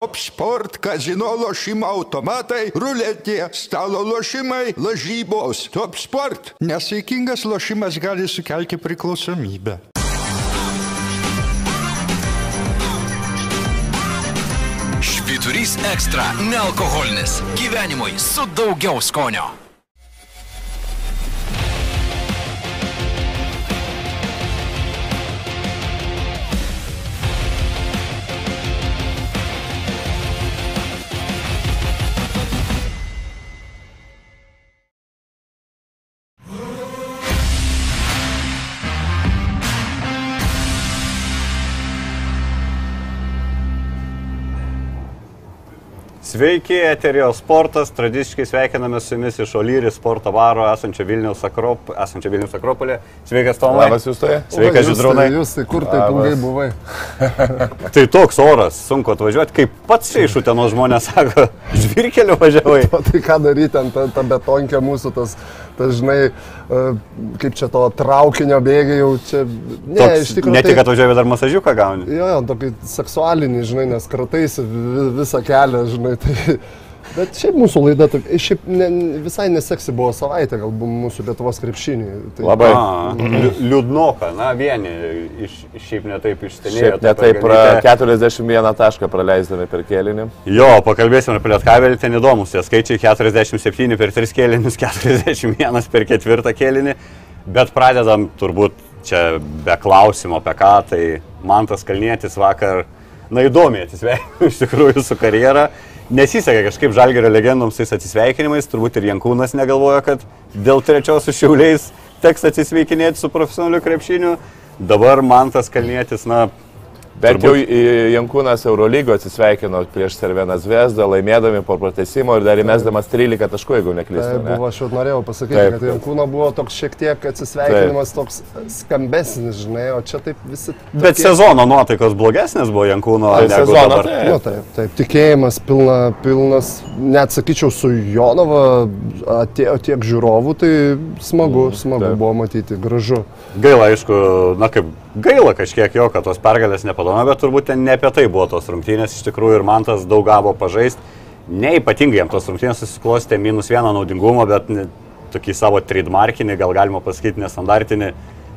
Top sport, kazino lošimo automatai, ruletė, stalo lošimai, lažybos. Top sport. Nesaikingas lošimas gali sukelti priklausomybę. Švyturys ekstra - nealkoholinis. Gyvenimui su daugiau skonio. Sveiki, eterio sportas. Tradiciškai sveikiname su jumis iš Olyri sporto baro esančio Vilniaus, Akrop, esančio Vilniaus Akropolė. Sveikas, Tomai. Labas jūs toje. Sveikas, Židrūnai. Jūs tai kur taip ilgai buvai? Tai toks oras, sunku atvažiuoti, kaip pats čia iš Utenos žmonės sako, žvirkeliu važiavai. O tai ką daryti ant ta betonkė mūsų, tas, tas žinai, e, kaip čia to traukinio bėgiai jau čia. Ne, Toks, iš tikrųjų. ne tik tai- atvažiavai, bet dar masažiuką gauni. Jo, jo, tokį seksualinį, žinai, nes krataisi vi- visą kelią, žinai. Tai, bet šiaip mūsų laida, tokia- šiaip ne, visai neseksi buvo savaitė, gal buvo mūsų Lietuvos krepšinį. Tai, Labai. A, liu- liūdnoka, na vieni iš, šiaip netaip išstenėjo. Šiaip netaip pra, 41 tašką praleisdami per kėlinį. Jo, pakalbėsime apie Lietkabelį, ten įdomus tie skaičiai 47 per 3 kėlinius, 41 per ketvirtą kėlinį, bet pradedam turbūt čia be klausimo apie ką, tai man tas Kalnietis vakar, na įdomiai atsisveikino iš tikrųjų su karjera, nesisekė kažkaip žalgerio legendoms tais atsisveikinimais, turbūt ir Jankūnas negalvoja, kad dėl trečios su šiauliais teks atsisveikinėti su profesionaliu krepšiniu, dabar man tas Kalnietis, na, Bet Turbūt- jau Jankūnas Eurolygo atsisveikino prieš Serveną Zvezdą, laimėdami po pratesimo ir dar įmesdamas 13 taškų, jeigu Tai neklystu. ne? buvo, aš jau norėjau pasakyti, Taip, kad taip. Jankūno buvo toks šiek tiek atsisveikinimas, toks skambesnis, žinai, o čia taip visi. bet tokie- sezono nuotaikos blogesnės buvo Jankūno Tai sezono, dabar. tai- Nu, taip, taip, tikėjimas pilna, pilnas, net sakyčiau, su Jonava atėjo tiek žiūrovų, tai smagu, smagu taip. buvo matyti, gražu. Gaila, aišku, na kaip gaila kažkiek jo, kad tos pergalės nepadome, bet turbūt ne apie tai buvo tos rungtynės, iš tikrųjų ir man tas daug gavo pažaisti. Neipatingai jam tos rungtynės susiklostė minus vieną naudingumą, bet tokį savo trademarkinį, gal galima pasakyti, nestandartinį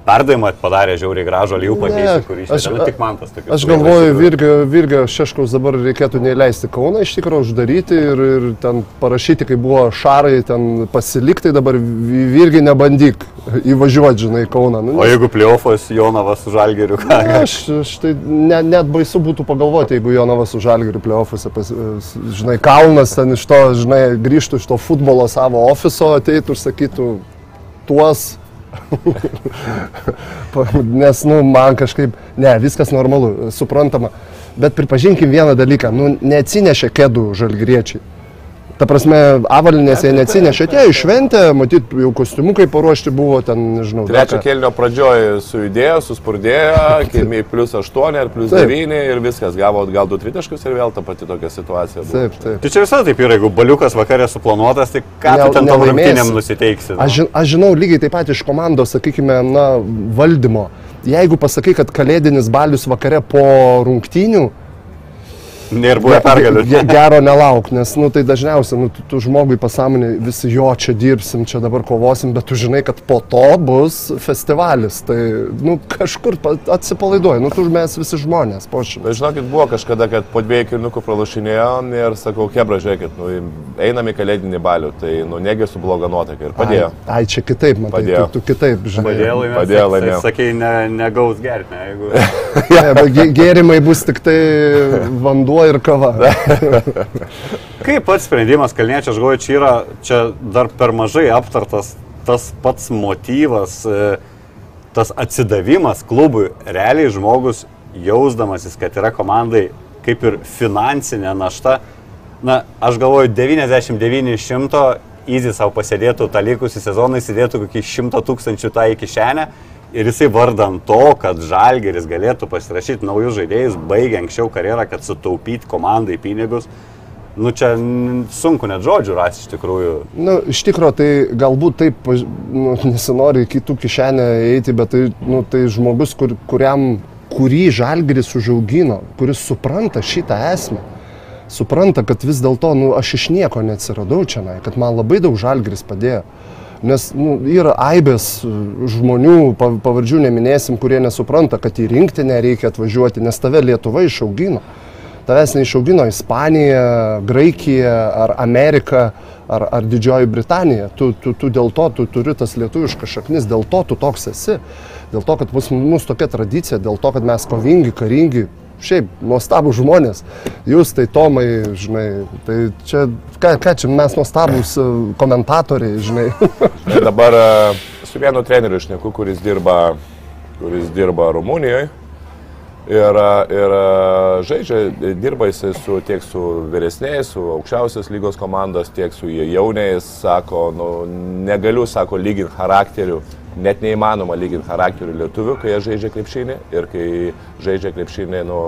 perdavimą padarė žiauriai gražų Ne, pakeisį, kurį aš- išėjo. Tik man tas tokius. Aš galvoju, Virgio, Virgio Šeškaus dabar reikėtų neįleisti Kauną, iš tikrųjų uždaryti ir, ir ten parašyti, kai buvo šarai, ten pasilikti, dabar Vi- Virgi nebandyk įvažiuoti, žinai, Kauną. Nu, O jeigu pliofos Jonavas su Žalgiriu, ką? Ne, Aš, aš tai ne, net baisu būtų pagalvoti, jeigu Jonavas su Žalgiriu play-offuose, pas- žinai, Kalnas ten iš to, žinai, grįžtų iš to futbolo savo ofiso, ateitų ir sakytų tuos. Nes, nu, man kažkaip, ne, viskas normalu, suprantama. Bet pripažinkim vieną dalyką, nu, neatsinešė kėdų žalgriečiai. Ta prasme, avalinės jie neatsinešė, tie išventė, matyt, jau kostiumukai paruošti buvo ten, nežinau. Trečio ką. kėlinio pradžioje sujudėjo, suspurdėjo, kilmiai plus 8 ar plus Taip. 9 ir viskas, gavo gal 2 tritaškus ir vėl ta pati tokia situacija. buvo. Taip, taip. Tai čia visada taip yra, jeigu baliukas vakarė suplanuotas, tai ką Ne- tu ten tam nelaimėsi. rungtynėm nusiteiksi? nu? Aš, žin, aš žinau lygiai taip pat iš komandos, sakykime, na, valdymo. Jeigu pasakai, kad kalėdinis balius vakare po rungtynių, Ir buvo pergalių. ge- gero nelauk, nes, nu, tai dažniausiai, nu, tu, tu žmogui pasąmonė visi jo čia dirbsim, čia dabar kovosim, bet tu žinai, kad po to bus festivalis. Tai, nu, kažkur pa- atsipalaiduoji, nu, tu mes visi žmonės, pošim. Bet žinokit, buvo kažkada, kad po dviejų kilnukų pralašinėjom ir sakau, kebra, žiūrėkit, nu, einam į kalėdinį balių, tai nu negi su bloga nuotaika ir padėjo. Ai, ai, čia kitaip, matai, Padėjo. tu, tu kitaip, žinai. Padėjo laimėti. Padėjo laimėjo. Sakai, ne, negaus gerti, ne, jeigu... Ne, bet gė- Gėrimai bus tik tai vanduo ir kava. Kaip pats sprendimas, Kalniečio, aš galvoju, čia yra, čia dar per mažai aptartas tas pats motyvas, e, tas atsidavimas klubui. Realiai žmogus, jausdamasis, kad yra komandai kaip ir finansinė našta, na, aš galvoju, 99 iš 100 įzį savo pasėdėtų tą likusį sezoną, įsidėtų kokį 100 tūkstančių tą į kišenę. Ir jisai vardan to, kad Žalgeris galėtų pasirašyti naujus žaidėjus, baigė anksčiau karjerą, kad sutaupyt komandai pinigus. Nu čia sunku net žodžių rasti iš tikrųjų. Nu, iš tikrųjų, tai galbūt taip, nu, nesinori kitų kišenę eiti, bet tai, nu, tai žmogus, kur, kuriam, kurį žalgris užaugino, kuris supranta šitą esmę. Supranta, kad vis dėlto, nu, aš iš nieko neatsiradau čia, kad man labai daug žalgris padėjo. Nes nu, yra aibės e, žmonių, pa- pavardžių neminėsim, kurie nesupranta, kad į rinktinę reikia atvažiuoti, nes tave Lietuva išaugino. Tavęs neišaugino Ispanija, Graikija ar Amerika ar, ar Didžioji Britanija. Tu, tu, tu dėl to, tu turi tas lietuviškas šaknis, dėl to tu toks esi. Dėl to, kad pas mus tokia tradicija, dėl to, kad mes kovingi, karingi, šiaip nuostabų žmonės. Jūs tai Tomai, žinai, tai čia, ką, ką čia mes nuostabus e, komentatoriai, žinai. Ir dabar e, su vienu treneriu išneku, kuris dirba, kuris dirba Rumunijoje. Ir, e, ir žaidžia, dirba jisai su, tiek su vyresniais, su aukščiausios lygos komandos, tiek su jauniais. Sako, nu, negaliu, sako, lyginti charakterių. Net neįmanoma lyginti charakterių lietuvių, kai jie žaidžia krepšinį ir kai žaidžia krepšinį, nu,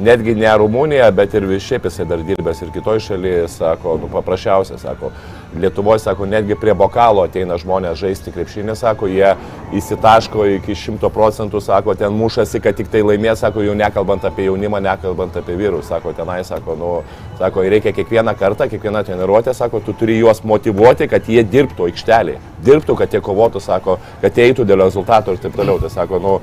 netgi ne Rumunija, bet ir vis šiaip jisai dar dirbęs ir kitoje šalyje, sako, nu paprasčiausia, sako, Lietuvoje, sako, netgi prie bokalo ateina žmonės žaisti krepšinį, sako, jie įsitaško iki šimto procentų, sako, ten mušasi, kad tik tai laimės, sako, jau nekalbant apie jaunimą, nekalbant apie vyrus, sako, tenai, sako, nu, sako, reikia kiekvieną kartą, kiekvieną treniruotę, sako, tu turi juos motivuoti, kad jie dirbtų aikštelėje, dirbtų, kad jie kovotų, sako, kad eitų dėl rezultatų ir taip toliau. Tai sako, nu,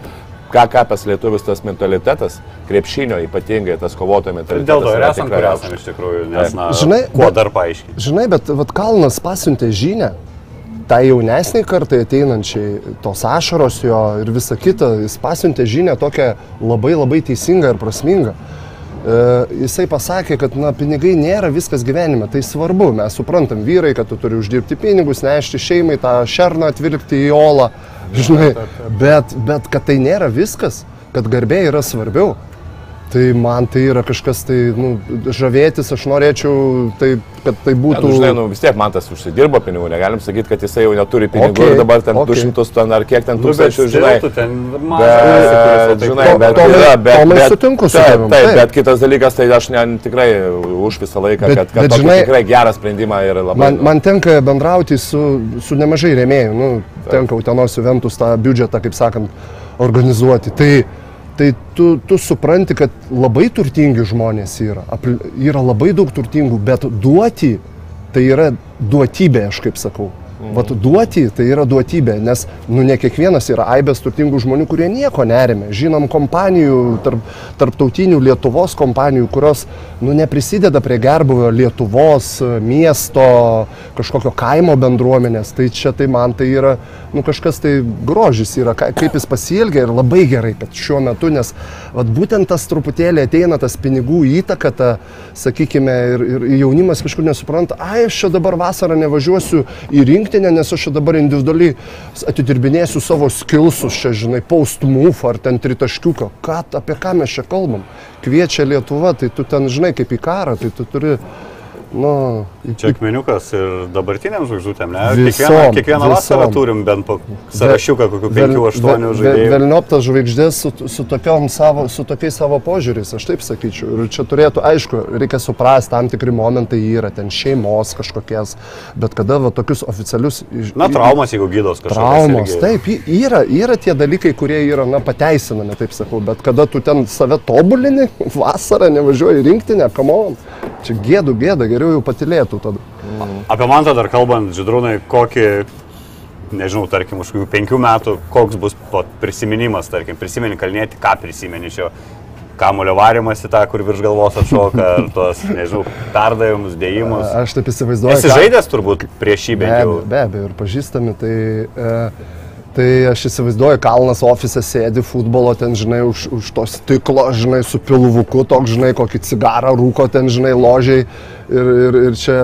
ką pas lietuvis tas mentalitetas, krepšinio ypatingai tas kovotojo mentalitetas. Dėl to ir yra esam, tikrai kur aukštas. esam iš tikrųjų, nes, na, Žinai, kuo bet- dar paaiškinti. Žinai, bet vat, Kalnas pasiuntė žinę, tai jaunesniai kartai ateinančiai, tos ašaros jo ir visa kita, jis pasiuntė žinę tokią labai labai teisingą ir prasmingą. E, jisai pasakė, kad na, pinigai nėra viskas gyvenime, tai svarbu, mes suprantam vyrai, kad tu turi uždirbti pinigus, nešti šeimai tą šerną atvilkti į olą, žinai, bet, bet kad tai nėra viskas, kad garbė yra svarbiau. Tai man tai yra kažkas, tai, nu, žavėtis, aš norėčiau, tai, kad tai Ne, būtų... nu, žinai, nu, vis tiek man tas užsidirbo pinigų, negalim sakyti, kad jisai jau neturi pinigų Okei, ir dabar ten okei. 200 ten ar kiek ten Nu, bet tūkstančių, žinai. tu ten Bet, mažas, žinai, To- bet, Tomai- yra, bet, Tomai bet, sutinku su taip, tavim, taip, taip. bet kitas dalykas, tai aš ne, tikrai už visą laiką, Bet- kad, kad bet žinai- tikrai gerą sprendimą ir labai. Man, nu, man tenka bendrauti su, su nemažai rėmėjų, nu, tenka Utenos Juventus tą biudžetą, kaip sakant, organizuoti. Tai, tai tu, tu supranti, kad labai turtingi žmonės yra, yra labai daug turtingų, bet duoti tai yra duotybė, aš kaip sakau. Vat duoti tai yra duotybė, nes nu, ne kiekvienas yra aibės turtingų žmonių, kurie nieko neremia. Žinom kompanijų, tarp, tarptautinių Lietuvos kompanijų, kurios nu, neprisideda prie gerbuvio Lietuvos e, miesto, kažkokio kaimo bendruomenės. Tai čia tai man tai yra nu, kažkas tai grožis yra, ka- kaip jis pasielgia ir labai gerai, kad šiuo metu, nes vat, būtent tas truputėlį ateina tas pinigų įtaka, ta, sakykime, ir, ir jaunimas kažkur nesupranta, ai, aš čia dabar vasarą nevažiuosiu į rinktinę, nes aš dabar individualiai atidirbinėsiu savo skilsus, čia, žinai, post move ar ten tritaškiuką. Ką, apie ką mes čia kalbam? Kviečia Lietuva, tai tu ten, žinai, kaip į karą, tai tu turi, nu, Čia akmeniukas ir dabartiniam žvaigždutėm, ne? Visom, kiekvieną, kiekvieną vasarą turim bent po sąrašiuką, kokių 5-8 žaidėjų. Velnioptas žvaigždės su, su, savo, su tokiais savo požiūriais, aš taip sakyčiau. Ir čia turėtų, aišku, reikia suprasti, tam tikri momentai yra, ten šeimos kažkokies, bet kada va, tokius oficialius... Na, traumas, jeigu gydos kažkas. Traumos, taip, y- yra, yra tie dalykai, kurie yra, na, pateisinami, taip sakau, bet kada tu ten save tobulini, vasarą nevažiuoji rinktinę, kamon, čia gėdų, gėda, geriau jau patilėtų tada. Apie mantą dar kalbant, Židrūnai, kokį, nežinau, tarkim, už kokių penkių metų, koks bus prisiminimas, tarkim, prisimeni kalnėti, ką prisimeni iš jo. Kamulio varimas į tą, kur virš galvos atšoka, ar tos, nežinau, perdavimus, dėjimus. Aš taip įsivaizduoju. Esi žaidęs turbūt prieš Be bent jau. abejo, be abejo, ir pažįstami, tai, e, tai aš įsivaizduoju, Kalnas ofise sėdi futbolo ten, žinai, už, už to stiklo, žinai, su pilvuku, toks, žinai, kokį cigarą rūko ten, žinai, ložiai ir, ir, ir čia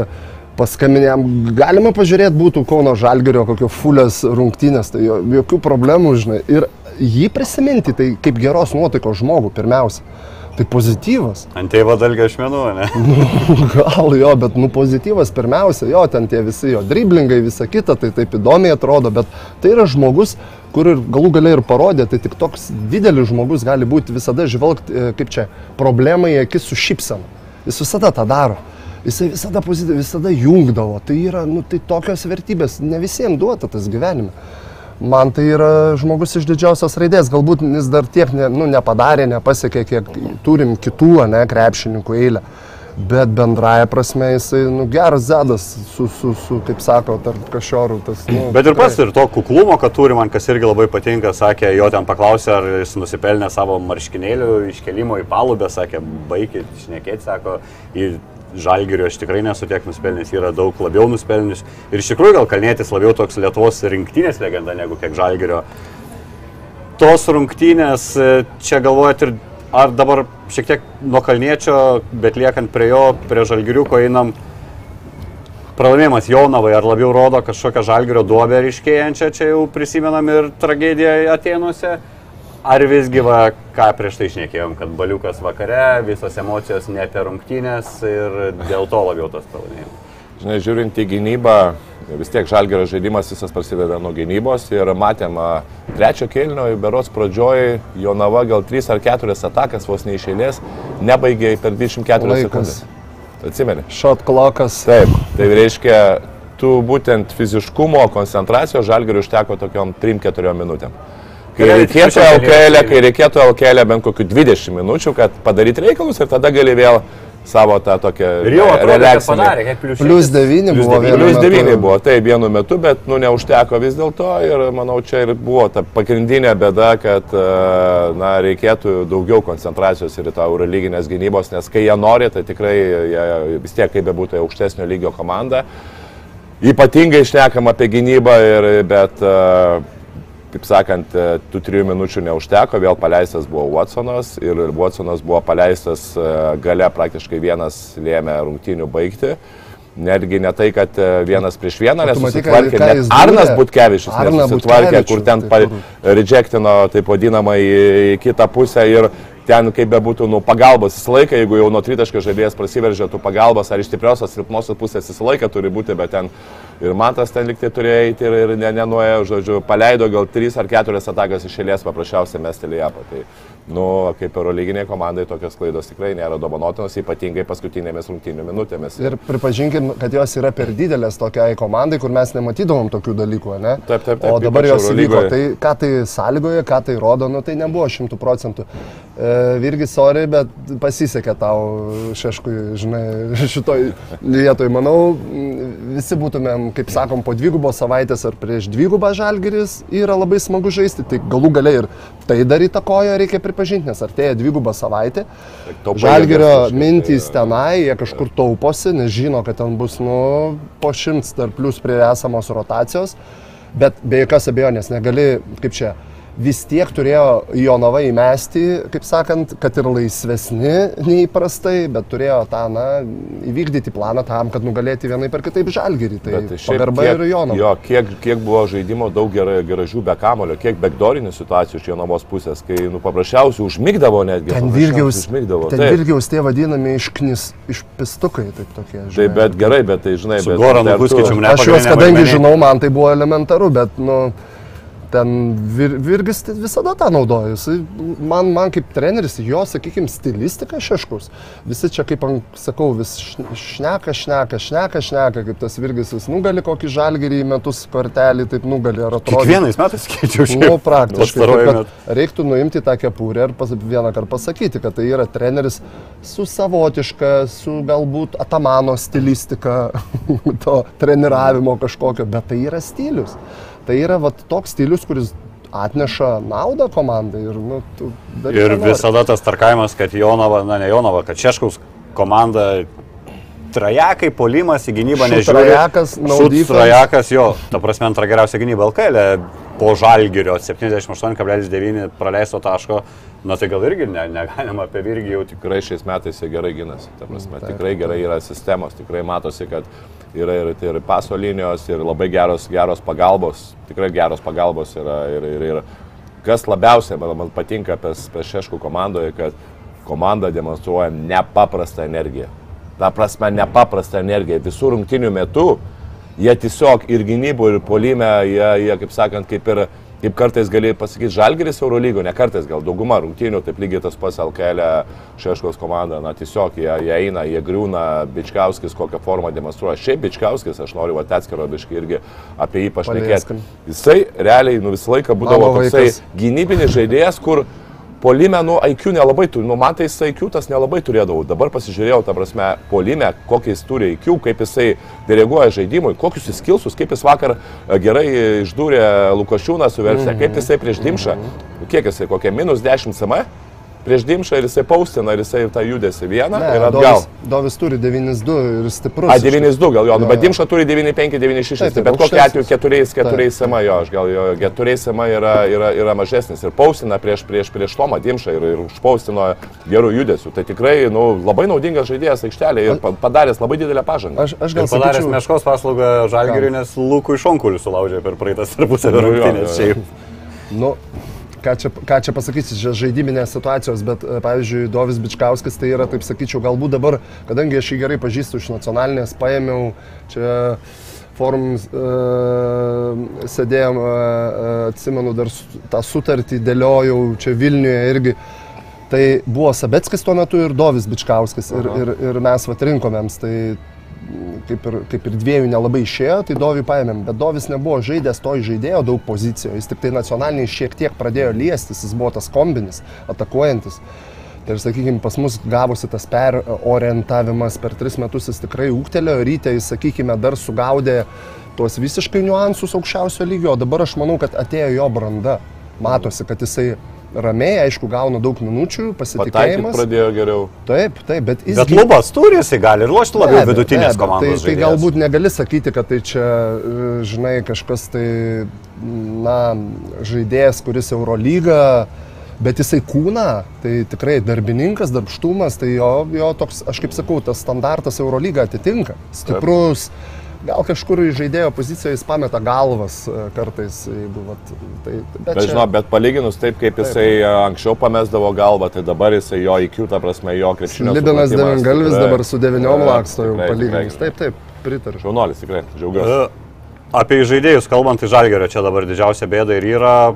paskambinėm, galima pažiūrėti būtų Kauno Žalgerio kokio fulės rungtynės, tai jo, jokių problemų, žinai, ir jį prisiminti, tai kaip geros nuotaikos žmogų pirmiausia. Tai pozityvas. Ant tėvo dalgio ašmenų, ne? Gal jo, bet nu pozityvas pirmiausia, jo, ten tie visi jo driblingai, visa kita, tai taip įdomiai atrodo, bet tai yra žmogus, kur ir galų galiai ir parodė, tai tik toks didelis žmogus gali būti visada žvelgti, e, kaip čia, problemą į akis su šypsena. Jis visada tą daro. Jisai visada pozityviai, visada jungdavo. Tai yra, nu, tai tokios vertybės, ne visiems duota tas gyvenime. Man tai yra žmogus iš didžiausios raidės, galbūt jis dar tiek ne, nu, nepadarė, nepasiekė, kiek turim kitų, ne, krepšininkų eilę. Bet bendraja prasme jisai, nu, geras zedas su, su, su kaip sako, tarp kašiorų. Tas, nu, Bet ir pats ir to kuklumo, kad turi man, kas irgi labai patinka, sakė, jo ten paklausė, ar jis nusipelnė savo marškinėlių iškelimo į palubę, sakė, baigit šnekėti, sako, į žalgirio aš tikrai nesu tiek nusipelnęs, yra daug labiau nusipelnęs. Ir iš tikrųjų gal kalnėtis labiau toks Lietuvos rinktinės legenda negu kiek žalgirio. Tos rungtynės, e, čia galvojat ir ar dabar šiek tiek nuo kalniečio, bet liekant prie jo, prie žalgiriuko einam, pralaimėjimas Jonavai ar labiau rodo kažkokią žalgirio duobę ryškėjančią, čia jau prisimenam ir tragediją Atenuose. Ar visgi, va, ką prieš tai išnekėjom, kad baliukas vakare, visos emocijos ne apie rungtynės ir dėl to labiau tas pralaimėjimas. Žinai, žiūrint į gynybą, vis tiek žalgerio žaidimas visas prasideda nuo gynybos ir matėm trečio kėlinio, berots pradžioj, Jonava gal 3 ar 4 atakas vos neišėlės, nebaigė per 24 Laikas. sekundės. Atsimeni? Shot clockas. Taip, tai reiškia, tu būtent fiziškumo, koncentracijos žalgerių užteko tokiom 3-4 minutėm. Kai reikėtų LKL, kai reikėtų LKL bent kokių 20 minučių, kad padaryti reikalus ir tada gali vėl savo tą tokią Ir jau atrodo, kad relaksinę- padarė, kiek plius Plius 9 buvo Plius metu. 9 buvo, tai vienu metu, bet nu, neužteko vis dėlto ir manau čia ir buvo ta pagrindinė bėda, kad e, na, reikėtų daugiau koncentracijos ir į tą eurolyginės gynybos, nes kai jie nori, tai tikrai jie vis tiek kaip bebūtų aukštesnio lygio komanda. Ypatingai išnekam apie gynybą, ir, bet e, kaip sakant, e, tų trijų minučių neužteko, vėl paleistas buvo Watsonas ir Watsonas buvo paleistas e, gale praktiškai vienas lėmė rungtynių baigti. Netgi ne tai, kad e, vienas prieš vieną, nes tu matai, jis Arnas? Butkevičius, Arną nesusitvarkė, kur Butkevičių, ten tai kur? rejectino, taip vadinamą, į, į kitą pusę ir ten kaip bebūtų, nu, pagalbos visą laiką, jeigu jau nuo tritaškio žaidėjas prasiveržia, tu pagalbos ar iš stipriosios, silpnosios pusės visą laiką turi būti, bet ten ir man tas ten liktai turėjo eiti ir, ir ne, nenuėjo, žodžiu, paleido gal 3 ar 4 atakas iš eilės paprasčiausiai mestelį apą. Tai, nu, kaip eurolyginiai komandai tokios klaidos tikrai nėra dovanotinos, ypatingai paskutinėmis rungtynių minutėmis. Ir pripažinkim, kad jos yra per didelės tokiai komandai, kur mes nematydavom tokių dalykų, ne? Taip, taip, taip, O dabar jos įvyko. Tai ką tai sąlygoje, ką tai rodo, nu tai nebuvo šimtų procentų. E, Virgi, sorry, bet pasisekė tau šeškui, žinai, šitoj vietoj. Manau, visi būtumėm, kaip sakom, po dvigubos savaitės ar prieš dvigubą žalgeris yra labai smagu žaisti. Tai galų galiai ir tai dar įtakojo, reikia pripažinti, nes artėja dvigubą savaitę. taupai Žalgerio mintys tai- tenai, jie kažkur tauposi, nes žino, kad ten bus nu, po šimts dar plus prie esamos rotacijos. Bet be jokios abejonės negali, kaip čia, vis tiek turėjo Jonava įmesti, kaip sakant, kad ir laisvesni neįprastai, bet turėjo tą, na, įvykdyti planą tam, kad nugalėti vienai per kitaip žalgerį. Tai pagarba ir Jonava. Jo, kiek, kiek buvo žaidimo, daug gerai, gražių be kamulio, kiek bekdorinių situacijų iš Jonavos pusės, kai nu, paprasčiausiai užmygdavo netgi. Ten Virgiaus, užmigdavo. ten Taip. Virgiaus tie vadinami išknis, išpistukai, taip tokie. Tai žinai. bet gerai, bet tai žinai, Su bet... Goranu Kuskičium ne- Aš juos, kadangi žinau, man tai buvo elementaru, bet, nu, ten vir, Virgis tai visada tą naudoja. Jisai, man, man kaip treneris, jo, sakykime, stilistika šeškus. Visi čia, kaip sakau, vis šn- šneka, šneka, šneka, šneka, kaip tas Virgis vis nugali kokį žalgerį į metus kortelį, taip nugali, ar atrodo. Kiekvienais metais keičiau šiaip. Nu, praktiškai. Taip, Reiktų nuimti tą kepurę ir pas, vieną kartą pasakyti, kad tai yra treneris su savotiška, su galbūt atamano stilistika, to treniravimo kažkokio, bet tai yra stilius. Tai yra vat, toks stilius, kuris atneša naudą komandai ir, nu, tu darai, Ir visada tas tarkavimas, kad Jonava, na ne Jonava, kad Šeškaus komanda trajekai, polimas į gynybą nežiūri. trajekas, defense. trajekas, jo, ta prasme antra geriausia gynyba LKL po žalgirio 78,9 praleisto taško, na tai gal irgi ne, negalima apie Virgį jau tik. Tikrai šiais metais jie gerai gynasi, ta prasme, Taip, tikrai gerai yra sistemos, tikrai matosi, kad yra ir, tai ir paso linijos, ir labai geros, geros pagalbos, tikrai geros pagalbos yra. Ir, ir, ir kas labiausiai man, man patinka apie, apie Šeškų komandoje, kad komanda demonstruoja nepaprastą energiją. Ta prasme, nepaprastą energiją. Visų rungtinių metų jie tiesiog ir gynybų, ir polime, jie, jie kaip sakant, kaip ir kaip kartais gali pasakyti, Žalgeris Eurolygo, ne kartais, gal dauguma rungtynių, taip lygiai tas pats LKL Šeškos komanda, na tiesiog jie, jie eina, jie griūna, Bičkauskis kokią formą demonstruoja. Šiaip Bičkauskis, aš noriu va atskiro biškai irgi apie jį pašnekėti. Jisai realiai nu, visą laiką būdavo toksai gynybinis žaidėjas, kur Polime, nu, IQ nelabai turi, nu, man tai jis IQ tas nelabai turėdavau. Dabar pasižiūrėjau, ta prasme, polime, kokį jis turi IQ, kaip jisai diriguoja žaidimui, kokius jis skilsus, kaip jis vakar e, gerai išdūrė Lukošiūną su versija, kaip jisai prieš Dimšą, kiek jisai, kokie minus 10 cm prieš Dimšą ir jisai paustina ir jisai tą judesi vieną Ne, ir atgal. Dovis, Dovis turi 9-2 ir stiprus. A, iš 9-2 gal jo, nu, Jo, bet jo. Dimša turi 9-5, 9-6, Taip, tai taip, bet kokiu atveju aukštesnis. 4 SMA jo, aš gal jo 4 SMA yra, yra, yra mažesnis ir paustina prieš, prieš, prieš Tomą Dimšą ir, ir užpaustino gerų judesių. Tai tikrai nu, labai naudingas žaidėjas aikštelė ir pa- padaręs labai didelę pažangą. Aš, aš gal Ir padaręs sakyčiau, meškos paslaugą Žalgiriui, nes Lūkui Šonkuliu sulaužė per praeitas tarpusavio Nu, jo, jo, rungtynės. jo. Nu, ką čia, ką čia pasakysi, čia žaidiminės situacijos, bet e, pavyzdžiui, Dovis Bičkauskas tai yra, taip sakyčiau, galbūt dabar, kadangi aš jį gerai pažįstu iš nacionalinės, paėmiau čia forum uh, sėdėjom, uh, atsimenu, dar tą sutartį dėliojau čia Vilniuje irgi. Tai buvo Sabeckis tuo metu ir Dovis Bičkauskas ir, ir, ir mes vat rinkomėms. Tai kaip ir, kaip ir dviejų nelabai išėjo, tai Dovį paėmėm, bet Dovis nebuvo žaidęs to žaidėjo daug pozicijų, jis tik tai nacionaliniai šiek tiek pradėjo liestis, jis buvo tas kombinis, atakuojantis. Tai ir sakykime, pas mus gavosi tas perorientavimas per tris metus, jis tikrai ūktelėjo, ryte jis, sakykime, dar sugaudė tuos visiškai niuansus aukščiausio lygio, o dabar aš manau, kad atėjo jo branda. Matosi, kad jisai ramiai, aišku, gauna daug minučių, pasitikėjimas. pradėjo geriau. Taip, taip, bet jis... Bet klubas turi, jisai gali ir lošti labiau abejo, vidutinės be abejo. komandos. Tai, tai galbūt negali sakyti, kad tai čia, e, žinai, kažkas tai, na, žaidėjas, kuris Eurolyga, bet jisai kūna, tai tikrai darbininkas, darbštumas, tai jo, jo toks, aš kaip sakau, tas standartas Eurolyga atitinka. Stiprus. Gal kažkur į žaidėjo poziciją jis pameta galvas e, kartais, jeigu, vat, tai, bet, Bet, čia- žinau, bet palyginus taip, kaip jisai a, anksčiau pamesdavo galvą, tai dabar jisai jo IQ, ta prasme, jo krepšinio. Libinas Devingalvis tikrai- dabar su devyniom tikrai- laksto jau palyginus. tikrai- Taip, taip, pritariu. Šaunuolis, tikrai, džiaugiuosi. E, Apie žaidėjus kalbant, tai Žalgerio čia dabar didžiausia bėda ir yra,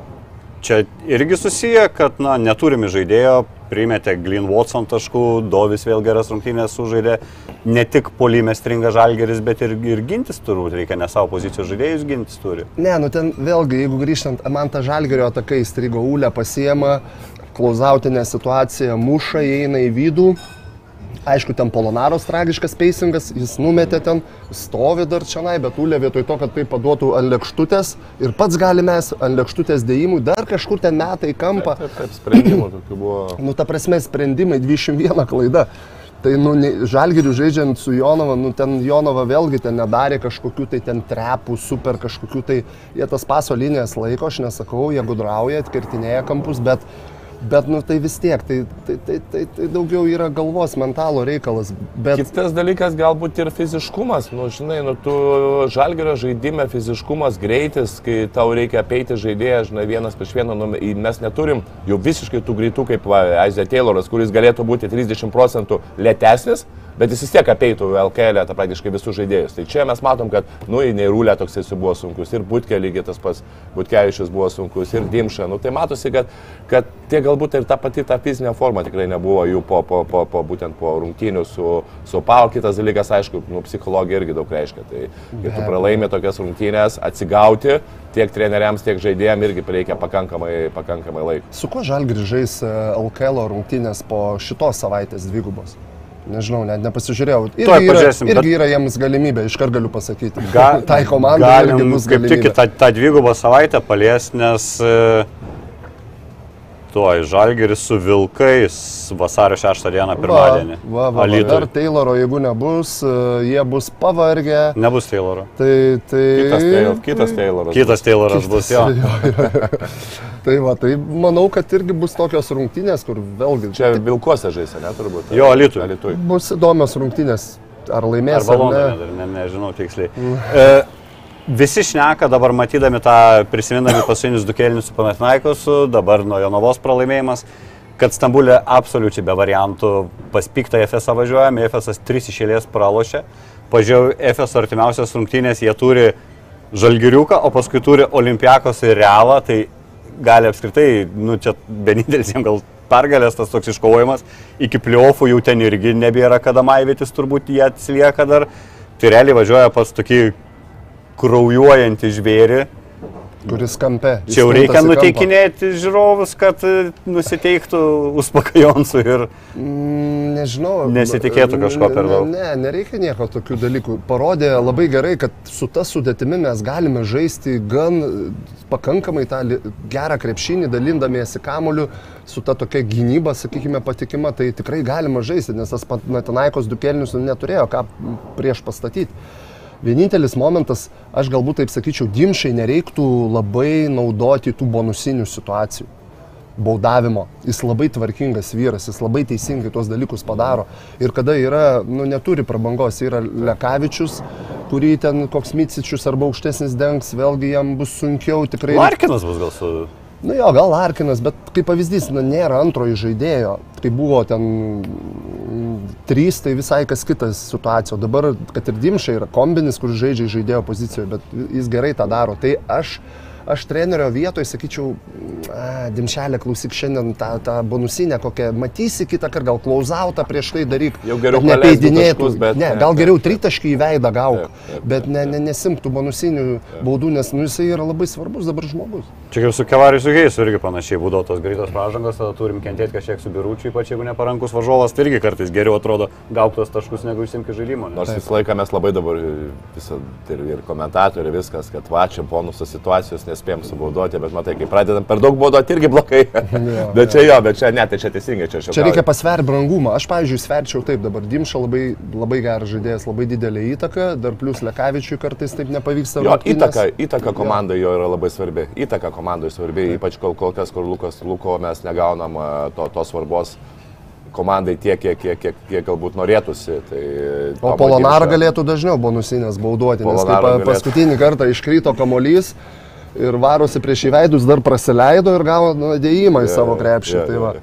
čia irgi susiję, kad na, neturime žaidėjo, primetė Glyn Watson taškų, Dovis vėl geras rungtynės sužaidė, ne tik polime stringa Žalgeris, bet ir, ir gintis turbūt reikia, ne savo pozicijos žaidėjus gintis turi. Ne, nu ten vėlgi, jeigu grįžtant, man tą žalgerio atakai įstrigo Ulę pasiema, klauzautinė situacija, muša, įeina į vidų. Aišku, ten Polonaros tragiškas peisingas, jis numetė ten, stovi dar čia, bet Ulė vietoj to, kad tai paduotų ant lėkštutės ir pats gali mes ant lėkštutės dėjimų dar kažkur ten metai kampą. Taip, taip, sprendimų tokių buvo. Nu, ta prasme, sprendimai 21 klaida. Tai, nu, žalgirių žaidžiant su Jonava, nu, ten Jonava vėlgi ten nedarė kažkokių tai ten trepų, super kažkokių tai, jie tas paso linijas laiko, aš nesakau, jie gudrauja, atkirtinėja kampus, bet, bet, nu, tai vis tiek, tai, tai, tai, tai, tai daugiau yra galvos, mentalo reikalas. Bet, Kitas dalykas galbūt ir fiziškumas. Nu, žinai, nu, tu žalgerio žaidime fiziškumas, greitis, kai tau reikia apeiti žaidėją, žinai, vienas prieš vieną, nu, mes neturim jau visiškai tų greitų kaip Aizė Tayloras, kuris galėtų būti 30 procentų lėtesnis, bet jis vis tiek apeitų LKL tą praktiškai visus žaidėjus. Tai čia mes matom, kad, nu, į Neirulę toks jis buvo sunkus, ir Butke lygiai tas pats, Butkevičius buvo sunkus, ir Dimša. Nu, tai matosi, kad, kad tie galbūt ir ta pati ta fizinė forma tikrai nebuvo jų po, po, po, po būtent po rungtynių su, su Pau. Kitas dalykas, aišku, nu, psichologija irgi daug reiškia. Tai kai tu pralaimi tokias rungtynės, atsigauti tiek treneriams, tiek žaidėjams irgi reikia pakankamai, pakankamai laiko. su kuo žalgirių žais e, LKL rungtynės po šitos savaitės dvigubos? Nežinau, net nepasižiūrėjau. Tuoj Irgi, yra, pažiūrėsim, irgi bet- yra jiems galimybė, iškart galiu pasakyti. Ga- tai komandai irgi galim bus kaip tik galimybė. tą, tą dvigubą savaitę palies, nes e, tuoj Žalgeris su Vilkais vasario 6 dieną pirmadienį. Va, va, va, dar Tayloro, jeigu nebus, e, jie bus pavargę. Nebus Tayloro. Tai, tai... Kitas, Taylor, kitas Tayloras. Kitas Tayloras bus jo. Tai va, tai manau, kad irgi bus tokios rungtynės, kur vėlgi Čia Vilkuose žaisė, ne, turbūt. Jo. Alytuj. bus įdomios rungtynės. Ar laimės, Arba ar ne. Dar ne, nežinau tiksliai. E, visi šneka dabar matydami tą, prisimindami paskutinius du kėlinius su Panatnaikosu, dabar nuo Jonavos pralaimėjimas, kad Stambulė absoliučiai be variantų pas piktą FS važiuojame, FS 3 išėlės pralošė. Pažiūrėjau, FS artimiausias rungtynės jie turi Žalgiriuką, o paskui turi Olimpiakos ir Realą, tai gali apskritai, nu čia vienintelis jiems gal pergalės tas toks iškovojimas, iki pliofų jau ten irgi nebėra kada maivytis, turbūt jie atsilieka dar. Tai realiai važiuoja pas tokį kraujuojantį žvėrį. kuris kampe. Čia jau reikia nuteikinėti žiūrovus, kad e, nusiteiktų Uspakajonsų ir... Mm, Nežinau. Nesitikėtų kažko per daug. Ne, ne, nereikia nieko tokių dalykų. Parodė labai gerai, kad su ta sudėtimi mes galime žaisti gan e, pakankamai tą gerą krepšinį, dalindamiesi kamoliu, su ta tokia gynyba, sakykime, patikima, tai tikrai galima žaisti, nes tas pat Natanaikos dukelnius neturėjo ką prieš pastatyti. Vienintelis momentas, aš galbūt taip sakyčiau, dimšai nereiktų labai naudoti tų bonusinių situacijų baudavimo. Jis labai tvarkingas vyras, jis labai teisingai tuos dalykus padaro. Ir kada yra, nu, neturi prabangos, yra Lekavičius, kurį ten koks Micičius arba aukštesnis dengs, vėlgi jam bus sunkiau tikrai. Larkinas bus gal su... Nu jo, gal Arkinas, bet kaip pavyzdys, nu, nėra antrojo žaidėjo. Kai buvo ten trys, tai visai kas kitas situacija. O dabar, kad ir Dimša yra kombinis, kur žaidžia žaidėjo pozicijoje, bet jis gerai tą daro. Tai aš, aš trenerio vietoje sakyčiau, a, Dimšelė, klausyk šiandien tą, tą bonusinę kokią, matysi kitą kartą, gal klausautą prieš tai daryk. Jau geriau nepeidinėtų. bet- Ne, gal geriau tritaškį į veidą gauk, Taip, taip, taip, bet ne, ne, nesimtų bonusinių baudų, nes nu, jisai yra labai svarbus dabar žmogus. Čia kaip su Kevariu Sugėjus irgi panašiai būdavo tos greitos pražangos, tada turim kentėti kažkiek su biručiu, ypač jeigu neparankus varžovas, tai irgi kartais geriau atrodo gauktos taškus negu išsimti žaidimo. nes- Nors visą laiką mes labai dabar visą, ir, ir komentatoriai viskas, kad va čia bonusas situacijos nespėjom subaudoti, bet matai, kai pradedam per daug baudoti irgi blogai. bet čia jo, bet čia ne, tai čia teisingai, čia aš Čia reikia pasverti brangumą. Aš, pavyzdžiui, sverčiau taip, dabar Dimša labai, labai geras žaidėjas, labai didelė įtaka, dar plus Lekavičiui kartais taip nepavyksta. Jo, rungtynės. įtaka, įtaka komandai jo yra labai svarbi. Įtaka komandai svarbi, ypač kol, kol kas, kur Lukas Luko mes negaunam to, tos svarbos komandai tiek, kiek, kiek, kiek, kiek galbūt norėtųsi. Tai O Polonarą galėtų dažniau bonusinės baudoti, nes kaip paskutinį kartą iškrito kamolys ir varosi prieš įveidus, dar praleido ir gavo nu, dėjimą į Jo, savo krepšį. Tai jo, va. jo.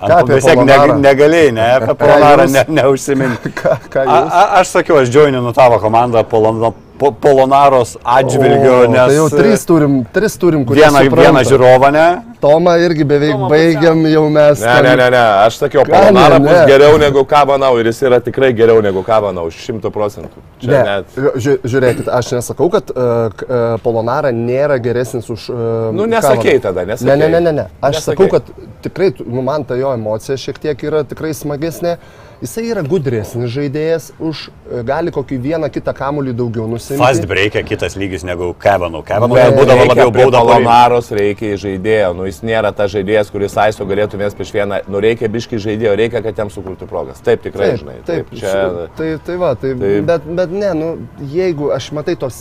Ką apie Vis tiek Polonarą? neg negalėjai, ne, apie Polonarą ne, neužsiminti. Ką, ką A, jūs? a, aš sakiau, aš džiauninu tavo komandą Polono, po, Polonaros atžvilgiu, O, nes Tai jau tris turim, tris turim, kurie vieną, supranta. vieną žiūrovą, ne? Tomą irgi beveik Tomą baigiam jau mes. Ne, ne, ne, ne, aš sakiau, Ką ne, Polonara bus ne. geriau negu Kabanau ir jis yra tikrai geriau negu Kabanau, šimtų procentų. Čia Ne, net. žiū- žiūrėkit, aš nesakau, kad uh, uh, Polonara nėra geresnis už... Uh, Nu, nesakei tada, nesakei. Ne, ne, ne, ne, ne. Aš Nesakei. sakau, kad tikrai, nu, man ta jo emocija šiek tiek yra tikrai smagesnė. Jisai yra gudresnis žaidėjas, už e, gali kokį vieną kitą kamulį daugiau nusimti. Fast break'e kitas lygis negu Kevinų. Kevinų Ne, būdavo labiau bauda. Polonaros reikia žaidėjo, nu jis nėra tas žaidėjas, kuris aisto galėtų vienas prieš vieną, nu reikia biški žaidėjo, reikia, kad jam sukurtų progas. Taip, tikrai, Taip, žinai. taip, čia, su- tai, tai va, tai, Taip. Bet, bet ne, nu, jeigu aš matai tos,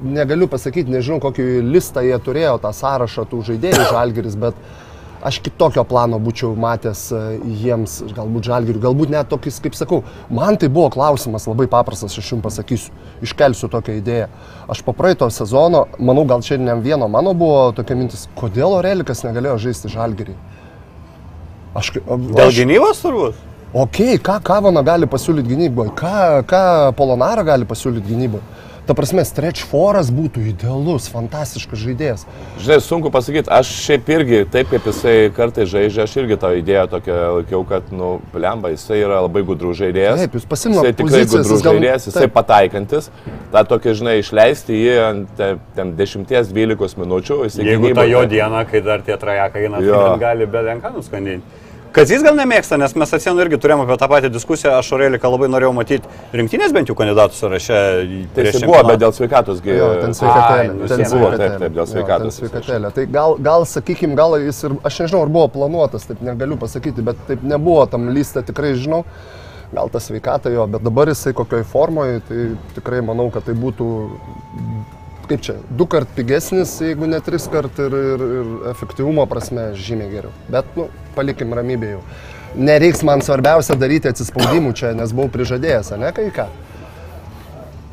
negaliu pasakyti, nežinau, kokį listą jie turėjo, tą sąrašą tų žaidėjų žalgeris, bet aš kitokio plano būčiau matęs e, jiems, galbūt žalgeriui, galbūt net tokis, kaip sakau, man tai buvo klausimas labai paprastas, aš jums pasakysiu, iškelsiu tokią idėją. Aš po praeito sezono, manau, gal čia ne vieno mano buvo tokia mintis, kodėl Orelikas negalėjo žaisti žalgerį. Aš, kai- Dėl aš, gynybos turbūt? Ok, ką Kavana gali pasiūlyti gynyboje, ką, ką Polonara gali pasiūlyti gynyboje. Ta prasme, stretch foras būtų idealus, fantastiškas žaidėjas. žinai, sunku pasakyti, aš šiaip irgi, taip kaip jisai kartais žaidžia, aš irgi tą idėją tokią laikiau, kad, nu, lemba, jisai yra labai gudrus žaidėjas. Taip, jūs pasiimat Jisai tikrai pozicijas, gudrus jis gal- žaidėjas, jisai taip. pataikantis. Ta tokia, žinai, išleisti jį ant te- ten 10-12 minučių. Jeigu ta gynyboj- jo diena, kai dar tie trajekai eina, tai gali be lenką nuskandinti. Kad jis gal nemėgsta, nes mes atsienu irgi turėjome apie tą patį diskusiją, aš Oreliką labai norėjau matyti rinktinės bent jau kandidatų sąraše. Tai jisai buvo, bet dėl sveikatos gi. Jo, ten Ai, sveikatėlė. nu, ten jis buvo, taip, taip, dėl Jo, sveikatos ten jis sveikatėlė. Tai gal, gal sakykim, gal jis ir, aš nežinau, ar buvo planuotas, taip negaliu pasakyti, bet taip nebuvo tam lystė, tikrai žinau. Gal ta sveikata jo, bet dabar jisai kokioj formoje, tai tikrai manau, kad tai būtų, kaip čia, du kart pigesnis, jeigu ne tris kart ir, ir, ir efektyvumo prasme žymiai geriau. Bet, nu, palikim ramybėje jau. Nereiks man svarbiausia daryti atsispaudimų čia, nes buvau prižadėjęs, ne kai ką.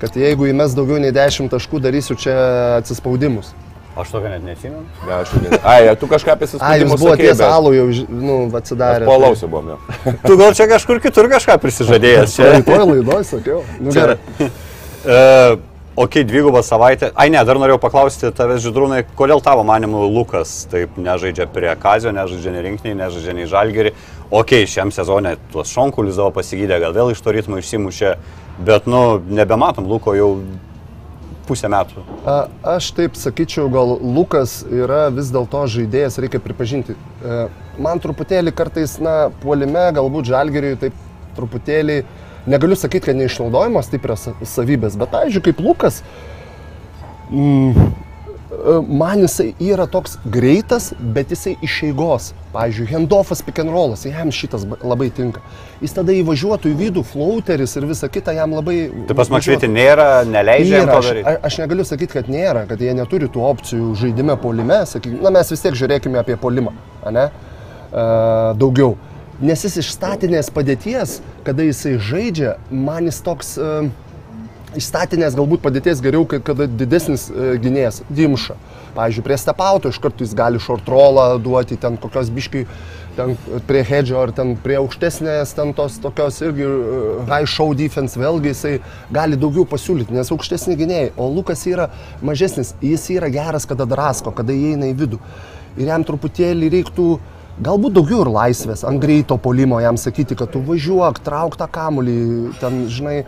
Kad jeigu įmes daugiau nei 10 taškų, darysiu čia atsispaudimus. Aš tokio net neatsimenu. Ne, aš irgi- Ai, tu kažką apie A, jūs susitikimą buvote ties alų jau, nu, atsidarę. Polausiu buvom jau. Tu gal čia kažkur kitur kažką prisižadėjęs. Čia. toj laidoj sakiau. Nu, gerai. Ok, dvigubą savaitę. Ai ne, dar norėjau paklausti tavęs, Židrūnai, kodėl tavo manimu Lukas taip nežaidžia prie Kazio, nežaidžia nei rinkiniai, nežaidžia nei žalgerį. Ok, šiam sezonė tuos šonkulius savo pasigydė, gal vėl iš to ritmo išsimušė, bet, nu, nebematom Luko jau pusę metų. A, Aš taip sakyčiau, gal Lukas yra vis dėlto žaidėjas, reikia pripažinti. E, Man truputėlį kartais, na, puolime, galbūt žalgeriui taip truputėlį, negaliu sakyti, kad neišnaudojamos stiprios savybės, bet, pavyzdžiui, kaip Lukas, mm, e, man jisai yra toks greitas, bet jisai iš eigos. Pavyzdžiui, handoffas pick and rollas, jam šitas ba- labai tinka. Jis tada įvažiuotų į vidų, floateris ir visa kita jam labai... Tai pas. Makšvietį nėra, neleidžia Yra, to aš, daryti. a- aš negaliu sakyti, kad nėra, kad jie neturi tų opcijų žaidime polime, sakykime, na mes vis tiek žiūrėkime apie polimą, ne? Uh, daugiau. Nes jis iš statinės padėties, kada jisai žaidžia, man jis toks uh, iš statinės galbūt padėties geriau, kada didesnis uh, gynėjas dimša. Pavyzdžiui, prie stepauto iš karto jis gali short rollą duoti, ten kokios biškai, ten prie hedžio ar ten prie aukštesnės, ten tos tokios irgi uh, high show defense, vėlgi jisai gali daugiau pasiūlyti, nes aukštesni gynėjai, o Lukas yra mažesnis, jis yra geras, kada drasko, kada įeina į vidų. Ir jam truputėlį reiktų Galbūt daugiau ir laisvės, ant greito polimo jam sakyti, kad tu važiuok, trauk tą kamulį, ten, žinai,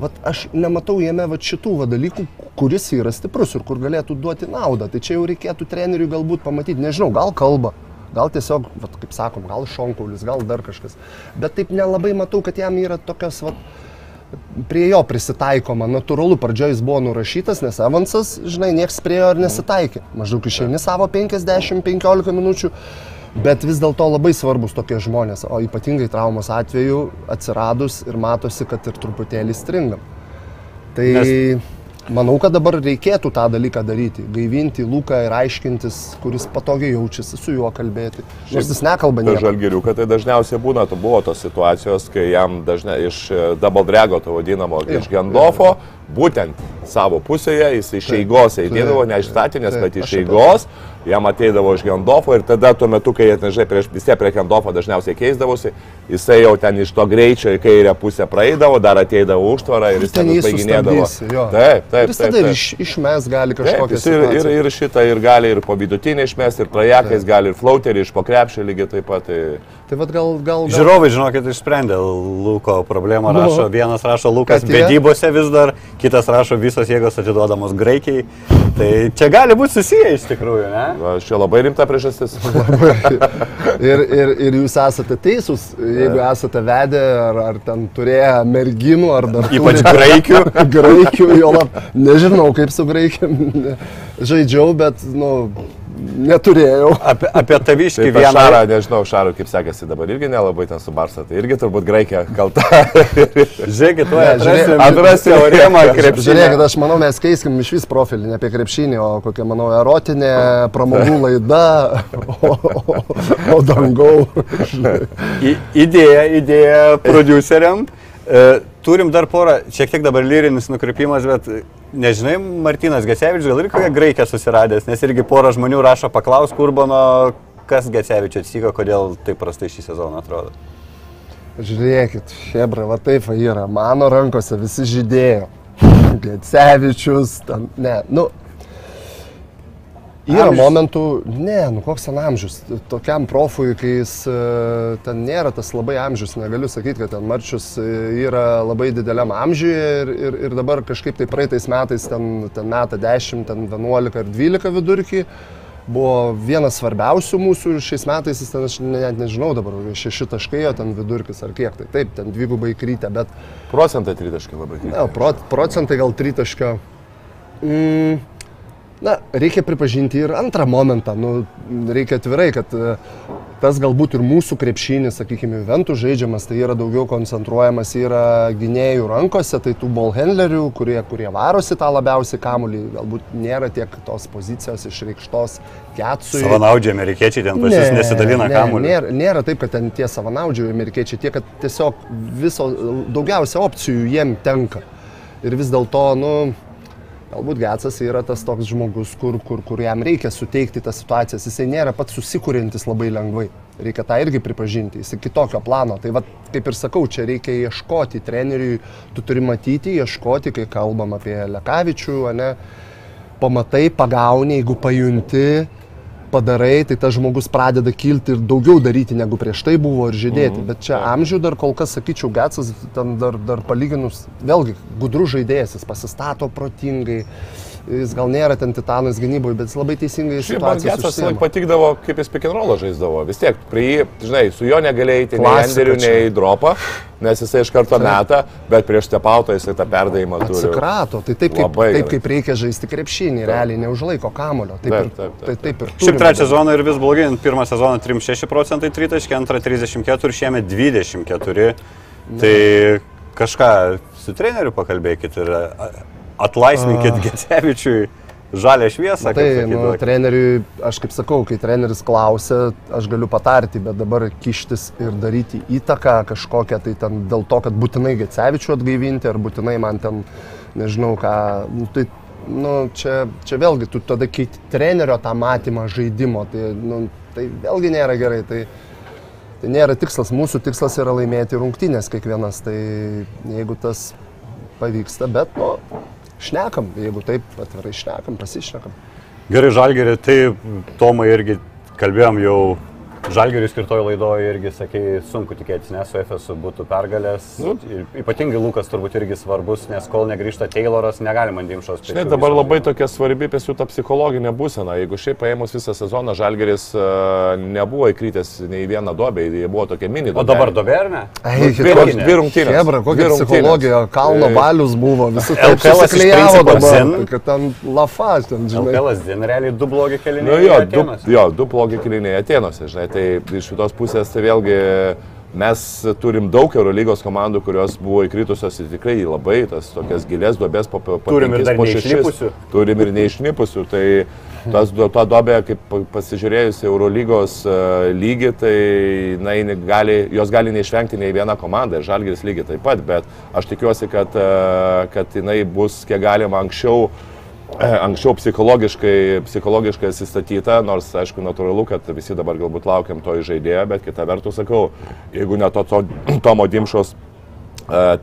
vat, aš nematau jame vat, šitų va, dalykų, kuris yra stiprus ir kur galėtų duoti naudą. Tai čia jau reikėtų treneriui galbūt pamatyti, nežinau, gal kalba, gal tiesiog, vat, kaip sakom, gal šonkaulis, gal dar kažkas. Bet taip nelabai matau, kad jam yra tokios, vat, prie jo prisitaikoma. Natūralu, pradžioje jis buvo nurašytas, nes Evansas, žinai, nieks prie jo ir nesitaikė. Maždaug išeini savo 50-15 minučių, bet vis dėlto labai svarbus tokie žmonės, o ypatingai traumos atveju atsiradus ir matosi, kad ir truputėlį stringam. Tai Nes- manau, kad dabar reikėtų tą dalyką daryti. Gaivinti Luką ir aiškintis, kuris patogiai jaučiasi, su juo kalbėti. Nors jis nekalba nieko. žalgiriuką tai dažniausiai būna, tu buvo tos situacijos, kai jam dažnai iš e, double drago, to vadinamo, iš Gendofo, būtent savo pusėje, jis iš eigos eidėdavo, ne iš statinės, bet iš eigos, jam ateidavo iš Gendofo ir tada tuo metu, kai jie, nežinai, prieš, vis tiek prie Gendofo dažniausiai keisdavosi, jisai jau ten iš to greičio į kairę pusę praeidavo, dar ateidavo užtvarą ir jis ten jo. Taip, taip, Ir jis tada iš, išmes gali jis ir, ir, ir šitą ir gali ir po vidutinį išmesti, ir trajakais gali ir flauterį iš pokrepšį lygiai taip pat. Tai... Tai vad gal, gal, gal Žiūrovai, žinokit, išsprendė Luko problemą. Nu. Rašo, vienas rašo Lukas vedybose vis dar, kitas rašo visos jėgos atiduodamos Graikijai. Tai čia gali būti susiję iš tikrųjų, ne? Va, Čia labai rimta priežastis. ir, ir, ir jūs esate teisūs, jeigu esate vedę ar, ar ten turėję merginų, ar dar... Ypač graikių. graikių, jo lab, nežinau kaip su graikiam žaidžiau, bet, nu, neturėjau. Apie, apie taviškį vieną. Šarą, nežinau, Šarų kaip sekasi dabar irgi nelabai ten su Barsa, tai irgi turbūt Graikija kalta. Žiūrėkit, tu žiūrėk- atrasim teoremą krepšinį. Žiūrėkit, aš manau, mes keiskim iš vis profilį, ne apie krepšinį, o kokia, manau, erotinė pramogų laida, o, o, o dangau. I- Idėja, idėja produceriam. E, turim dar porą, šiek tiek dabar lyrinis nukrypimas, bet nežinai, Martinas Gecevičius gal ir kokią graikę susiradęs, nes irgi porą žmonių rašo paklaus Kurbano, kas Gecevičius atsiko, kodėl taip prastai šį sezoną atrodo. Žiūrėkit, Hebra, va taip yra, mano rankose visi žydėjo. Gecevičius, ten, ne, nu. Yra Amžius? momentų, ne, nu koks ten amžius, tokiam profui, kai jis e, ten nėra tas labai amžius, negaliu sakyti, kad ten Marčius e, yra labai dideliam amžiuje ir, ir, ir dabar kažkaip tai praeitais metais ten, ten meta 10, ten 11 ar 12 vidurkį. Buvo vienas svarbiausių mūsų ir šiais metais jis ten, aš net nežinau dabar, šeši taškai, o ten vidurkis ar kiek, tai taip, ten dvigubai krytė, bet Procentai tritaškai labai krito. Ne, pro, procentai gal tritaškio. Mm, na, reikia pripažinti ir antrą momentą. Nu, reikia atvirai, kad e, tas galbūt ir mūsų krepšinis, sakykime, Ventų žaidžiamas, tai yra daugiau koncentruojamas yra gynėjų rankose, tai tų ballhandlerių, kurie, kurie varosi tą labiausiai kamulį, galbūt nėra tiek tos pozicijos išreikštos Ketsui. Savanaudžiai amerikiečiai ten pas jūs nesidalina ne, kamuolį. Nėra, nėra taip, kad ten tie savanaudžiai amerikiečiai, tie, kad tiesiog viso, daugiausia opcijų jiem tenka. Ir vis dėlto, nu, galbūt Getsas yra tas toks žmogus, kur, kur, kur jam reikia suteikti tas situacijas. Jisai nėra pats susikūrintis labai lengvai. Reikia tą irgi pripažinti. Jis kitokio plano. Tai vad, kaip ir sakau, čia reikia ieškoti treneriui, tu turi matyti, ieškoti, kai kalbam apie Lekavičių, ne, pamatai, pagauni, jeigu pajunti, padarai, tai tas žmogus pradeda kilti ir daugiau daryti, negu prieš tai buvo ir žydėti. Mhm. Bet čia amžių dar kol kas, sakyčiau, Getsas, ten dar, dar palyginus, vėlgi, gudrus žaidėjas, jis pasistato protingai, jis gal nėra ten titanas gynyboje, bet jis labai teisingai man situacijas Getsas laik užsiima. patikdavo, kaip jis rollą žaisdavo. Vis tiek, prie jį, žinai, su juo negalėjai eiti nei čia. nei dropą, nes jisai iš karto meta, bet prieš tepautą jisai tą perdavimą turi. Atsikrato, tai taip kaip, Labai taip, kaip reikia žaisti krepšinį, realiai neužlaiko kamulio. Taip, Taip, ir, taip, taip, tai, taip ir Šiaip trečią sezoną ir vis blogai, pirmą sezoną 36 procentai tritaškė, antrą 34, šiemet 24. Tai kažką su treneriu pakalbėkit ir atlaisvinkit Gecevičiui žalę šviesą. Tai, nu, treneriui, aš kaip sakau, kai treneris klausia, aš galiu patarti, bet dabar kištis ir daryti įtaką kažkokią, tai ten dėl to, kad būtinai Gecevičių atgaivinti, ar būtinai man ten, nežinau ką, nu, tai, nu, čia, čia vėlgi, tu tada keiti trenerio tą matymą žaidimo, tai, nu, tai vėlgi nėra gerai. Tai, Tai nėra tikslas, mūsų tikslas yra laimėti rungtynės kiekvienas, tai jeigu tas pavyksta, bet, nu, šnekam, jeigu taip atvirai šnekam, pasišnekam. Gerai, Žalgerį, tai Tomai irgi kalbėjom jau. Žalgeriui skirtojo laidoje irgi sakė, sunku tikėtis, nes su FSU būtų pergalės. Nu. Ypatingai Lukas turbūt irgi svarbus, nes kol negrįžta Tayloras, negalima Dimšos prieš. Žinai, dabar labai tokia svarbi pėsių ta psichologinė būsena. Jeigu šiaip paėmus visą sezoną, Žalgeris uh, nebuvo įkrytęs nei vieną dobę, jie buvo tokia mini. O dabar dobė ar ne? Ei, dvi- rungtynės. Hebra, kokia psichologija, kalno Tai- balius buvo, visi LKL principo dabar, kad ten lafaš, ten, žinai. LKL realiai du blogi keliniai. Nu jo, du, jo, du blogi kiliniai Atenuose, žinai, tai iš šitos pusės tai vėlgi mes turim daug Eurolygos komandų, kurios buvo įkritusios į tikrai labai tas tokias gilės duobės po, po Turim ir penkis, po šešis. Turim ir neišnipusių. Tai tas, ta duobė, kaip pa- pasižiūrėjus Eurolygos uh, lygį, tai na, gali, jos gali neišvengti nei viena komanda, ir Žalgiris lygiai taip pat, bet aš tikiuosi, kad, uh, kad jinai bus kiek galima anksčiau E, anksčiau psichologiškai, psichologiškai atsistatyta, nors aišku natūralu, kad visi dabar galbūt laukiam to žaidėjo, bet kita vertus sakau, jeigu ne to, to Tomo Dimšos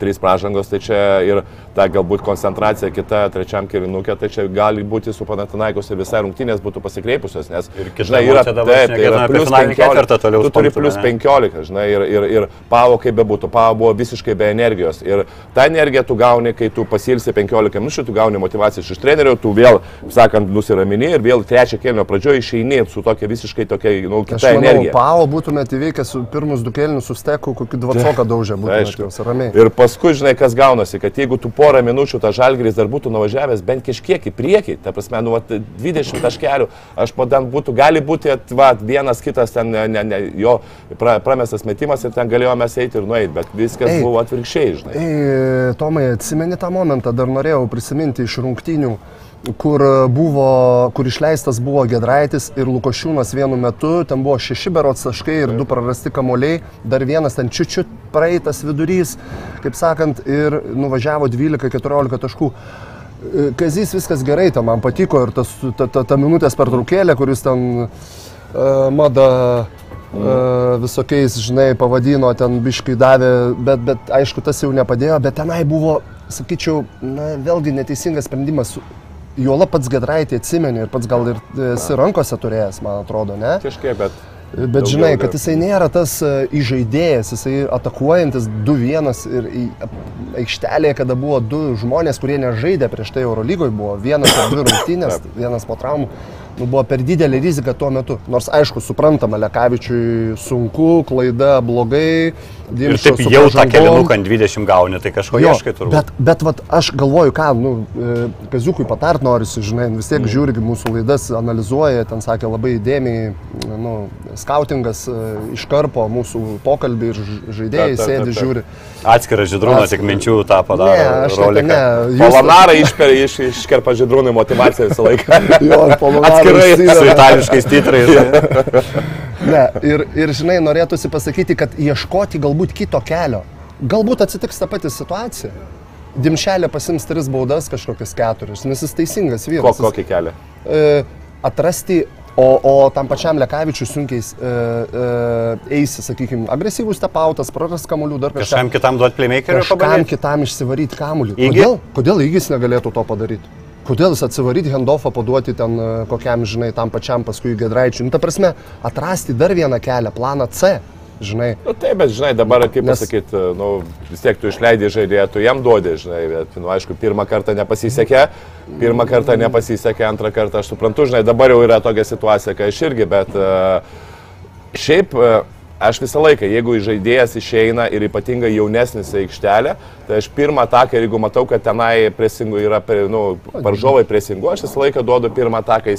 trys pražangos, tai čia ir ta galbūt koncentracija kita trečiam kirinukė, tai čia gali būti su Panatinaikos ir visai rungtynės būtų pasikreipusios, nes žinai, yra, taip, tai yra plus finalinį 15, ketvirtą toliau tu turi plus ne? 15, žinai, ir, ir, ir Pavo kaip bebūtų, Pavo buvo visiškai be energijos. Ir tą energiją tu gauni, kai tu pasilsi 15 minučių, tu gauni motivaciją iš trenerio, tu vėl, sakant, nusiramini ir vėl trečią kelnio pradžioje išeini su tokia visiškai tokia, nu, Aš kita manau, energija. Pau būtumėte įveikę su pirmus du kelnius su steku, kokį dvacoką Aišku. būtumėte ramiai. Ir paskui, žinai, kas gaunasi, kad jeigu tu porą minučių tą žalgris dar būtų nuvažiavęs bent kažkiek į priekį, ta prasme, nu, vat, 20 taškelių, aš padan būtų, gali būti, va, vienas kitas ten, ne, ne, jo pra, pramestas metimas ir ten galėjome eiti ir nueiti, bet viskas. Ei. buvo atvirkščiai, žinai. Ei, Tomai, atsimeni tą momentą, dar norėjau prisiminti iš rungtynių, kur, buvo, kur išleistas buvo Gedraitis ir Lukošiūnas vienu metu, ten buvo šeši berots taškai ir du prarasti kamoliai, dar vienas ten čiučiut praeitas vidurys, kaip sakant, ir nuvažiavo 12-14 taškų. E, Kazys viskas gerai, tam man patiko ir tas, ta, ta, ta minutės pertraukėlė, kuris ten uh, mada uh, visokiais, žinai, pavadino, ten biškai davė, bet, bet aišku, tas jau nepadėjo, bet tenai buvo, sakyčiau, na, vėlgi neteisingas sprendimas. Juola pats Gedraitį atsimeni ir pats gal ir esi rankose turėjęs, man atrodo, ne? Kažkiek, bet Bet Daugiau žinai, kad jisai nėra tas e, įžaidėjas, jisai atakuojantis 2-1 ir aikštelėje, kada buvo du žmonės, kurie nežaidė prieš tai Eurolygoje, buvo vienas ar dvi rungtynės, vienas po traumų, nu, buvo per didelė rizika tuo metu. Nors aišku, suprantama, Lekavičiui sunku, klaida blogai, Ir taip jau tą kelinuką ant 20 gauni, tai kažko Jo, ieškai turbūt. Bet, bet vat, aš galvoju, ką, nu, e, Kaziukui patart norisi, žinai, vis tiek žiūri mūsų laidas, analizuoja, ten sakė labai įdėmiai, nu, skautingas e, iškarpo mūsų pokalbį ir žaidėjai Taip, taip, sėdi, taip, taip. žiūri. Atskiras žydrūnas, tik minčių tą Ne, padaro. aš tai roliką. ne. Jūs, Polonarą iškerpa žydrūnai motivaciją visą laiką. jo, Polonaras Atskirai. Su itališkais titrais. Ne, ir, ir žinai, norėtųsi pasakyti, kad ieškoti galbūt kito kelio. Galbūt atsitiks ta pati situacija. Dimšelė pasims tris baudas kažkokias keturias, nes jis teisingas Ko, vyras. Jis- kokį kelią? e, atrasti, o, o tam pačiam Lekavičiui sunkiai e, e, eisi, sakykime, agresyvus tepautas, praras kamuolių, dar kažką. Kažkam kitam duoti playmakerių Kažkam pabandyti. kitam išsivaryti kamuolį. Įgi? Kodėl, kodėl įgis negalėtų to padaryti? Kodėl jis atsivaryti handoffą, paduoti ten e, kokiam, žinai, tam pačiam paskui Gedraičiui. Nu, ta prasme, atrasti dar vieną kelią, planą C, žinai. Nu, taip, bet žinai, dabar, kaip Nes- pasakyti, nu, vis tiek tu išleidai žaidėją, tu jam duodi, žinai, bet, nu, aišku, pirmą kartą nepasisekė, pirmą kartą nepasisekė, antrą kartą aš suprantu, žinai, dabar jau yra tokia situacija, kai aš irgi, bet uh, šiaip aš visą laiką, jeigu žaidėjas išeina ir ypatingai jaunesnis į aikštelę, tai aš pirmą ataką, jeigu matau, kad tenai presingų yra, nu, varžovai presingų, aš visą laiką duodu pirmą ataką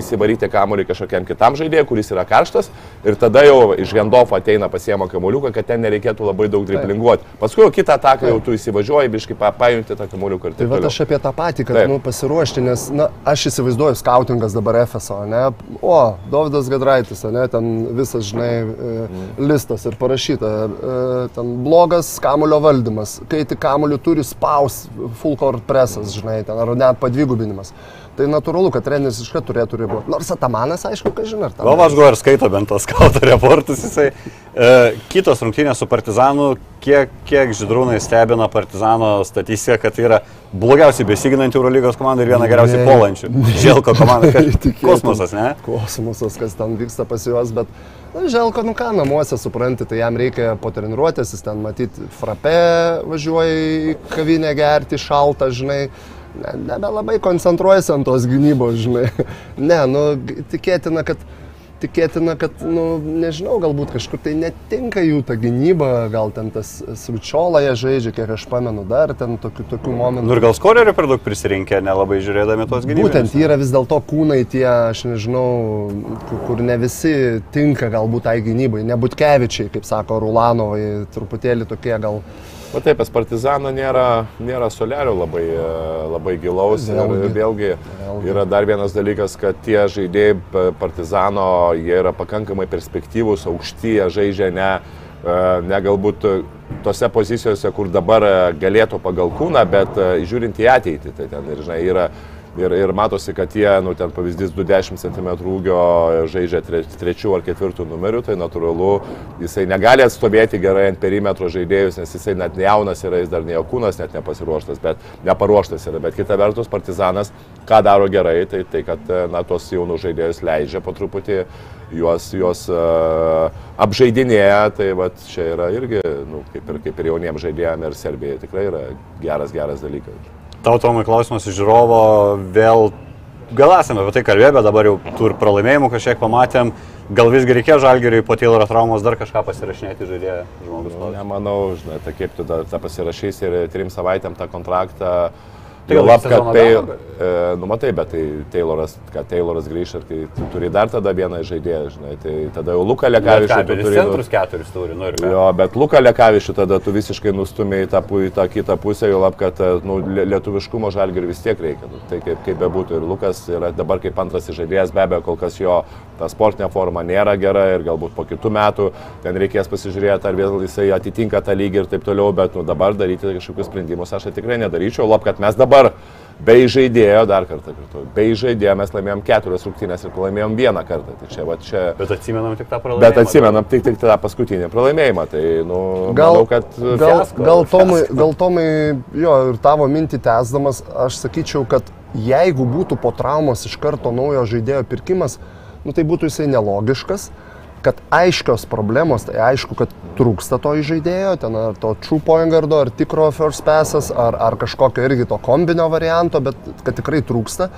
įsivaryti kamuolį kažkokiam kitam žaidėjui, kuris yra karštas ir tada jau iš Gendofo ateina pasiemo kamuoliuką, kad ten nereikėtų labai daug driblinguoti. Paskui jau kitą ataką jau tu įsivažiuoji, biškai pa- pajunti tą kamuoliuką ir Tai taip va aš apie tą patį, kad Taip. nu, pasiruošti, nes na, aš įsivaizduoju skautingas dabar FSO, ne? O, Davidas Gadraitis, ne? Ten visas, žinai, e, Mhm. listas ir parašyta, e, ten blogas kamulio valdymas, kai tik kamulių turi spaus, full court presas, žinai, ten, ar net padvigubinimas. Tai natūralu, kad treneris iškart turėtų reaguoti. Nors Atamanas, aišku, ką žinai, ar aš gal ir skaito bent tos skauto reportus jisai. E, kitos rungtynės su Partizanu, kiek, kiek žydrūnai stebina Partizano statistiką, kad tai yra blogiausiai besiginanti Eurolygos komanda ir viena geriausiai puolančių. Želko komanda. Tikėtina. Kosmosas, ne? kosmosas, kas ten vyksta pas juos, bet na, Želko, nu ką, namuose supranti, tai jam reikia po treniruotės, jis ten matyti frape, važiuoja į kavinę gerti šaltą, žinai, nebelabai koncentruojasi ant tos gynybos, žinai. Ne, nu, tikėtina, kad Tikėtina, kad, nu, nežinau, galbūt kažkur tai netinka jų ta gynyba, gal ten tas sučiola jie žaidžia, kiek aš pamenu, dar ten tokių, tokių momentų. Nu ir gal skorerių per daug prisirinkę, nelabai žiūrėdami tos gynybos. Būtent yra vis dėlto kūnai tie, aš nežinau, ku- kur ne visi tinka galbūt tai gynybai. Nebūtkevičiai, kaip sako Rulanovai, truputėlį tokie gal. O taip, pas Partizaną nėra, nėra soliario labai, e, labai gilaus. Vėlgi. Ir vėlgi Vėlgi. yra dar vienas dalykas, kad tie žaidėjai Partizano, jie yra pakankamai perspektyvūs, aukšti, jie žaidžia ne, e, ne galbūt tose pozicijose, kur dabar e, galėtų pagal kūną, bet žiūrint į ateitį. Tai ten ir, žinai, yra Ir, ir matosi, kad jie, nu, ten pavyzdys 20 cm ūgio žaidžia tre, trečių ar ketvirtų numerių, tai natūralu, jisai negali atstovėti gerai ant perimetro žaidėjus, nes jisai net jaunas yra, jis dar ne kūnas, net nepasiruoštas, bet neparuoštas yra. Bet kita vertus, partizanas, ką daro gerai, tai tai, kad, na, tos jaunus žaidėjus leidžia po truputį juos, juos uh, apžaidinėja, tai va čia yra irgi, nu, kaip ir, kaip ir jauniems žaidėjams ir Serbijai tikrai yra geras, geras dalykas. Tau, Tomai, klausimas iš žiūrovo vėl. Gal esame apie tai kalbėję, bet dabar jau tur pralaimėjimų kažkiek pamatėm. Gal visgi reikėjo žalgeriui po Tayloro traumos dar kažką pasirašinėti žaidėją žmogus? Nu, nemanau, žinai, tai kaip tu tą, pasirašysi ir trim savaitėm tą kontraktą. Tai iki kad tai, e, nu matai, bet tai Tayloras, kad Tayloras grįš ir kai tu turi dar tada vieną žaidėją, žinai, tai tada jau Luka Lekavičių tu Kabelis turi. centrus keturis turi, nu ir ką. Jo, bet Luka Lekavičių tada tu visiškai nustumėjai tą, tą kitą pusę, jau lab, kad e, nu, lie- lietuviškumo žalgiriui vis tiek reikia. Nu, tai kaip, kaip bebūtų. Ir Lukas yra dabar kaip antras žaidėjas, be abejo, kol kas jo ta sportinė forma nėra gera ir galbūt po kitų metų ten reikės pasižiūrėti, ar vėl jisai atitinka tą lygį ir taip toliau, bet nu, dabar daryti kažkokius sprendimus aš tai tikrai nedaryčiau, lab, kad mes dabar be žaidėjo, dar kartą kartu, be žaidėjo mes laimėjom keturias rungtynės ir pralaimėjom vieną kartą. Tai čia, va, čia... Bet atsimenam tik tą pralaimėjimą. Bet atsimenam tik, tik tą paskutinį pralaimėjimą. Tai, nu, Gal, manau, kad gal, fiasko. gal, Tomai, gal Tomai, jo, ir tavo mintį tęsdamas, aš sakyčiau, kad jeigu būtų po traumos iš karto naujo žaidėjo pirkimas, nu, tai būtų jisai nelogiškas, kad aiškios problemos, tai aišku, kad trūksta to žaidėjo, ten ar to true point guardo, ar tikro first passas, ar, ar kažkokio irgi to kombinio varianto, bet kad tikrai trūksta.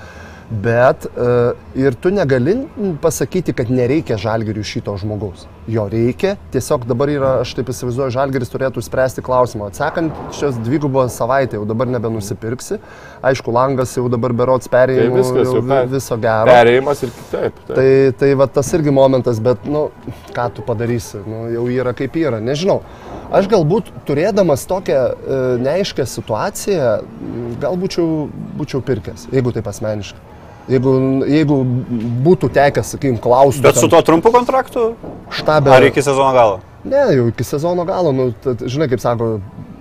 Bet uh, ir tu negali pasakyti, kad nereikia žalgerių šito žmogaus. Jo reikia, tiesiog dabar yra, aš taip įsivaizduoju, žalgeris turėtų spręsti klausimą. Atsekant šios dvigubos savaitę, jau dabar nebenusipirksi. Aišku, langas jau dabar berots Tai perėjimo viskas jau per- viso gero. Perėjimas ir kitaip. taip. Tai, tai va tas irgi momentas, bet, nu, ką tu padarysi, nu, jau yra kaip yra, nežinau. Aš galbūt turėdamas tokią e, neaiškę situaciją, m, gal būčiau, būčiau pirkęs, jeigu taip asmeniškai. Jeigu, jeigu būtų tekęs, sakykim, klausti. Bet su tuo trumpu kontraktu? štabė. Ar iki sezono galo? Ne, jau iki sezono galo, nu, tad, žinai, kaip sako,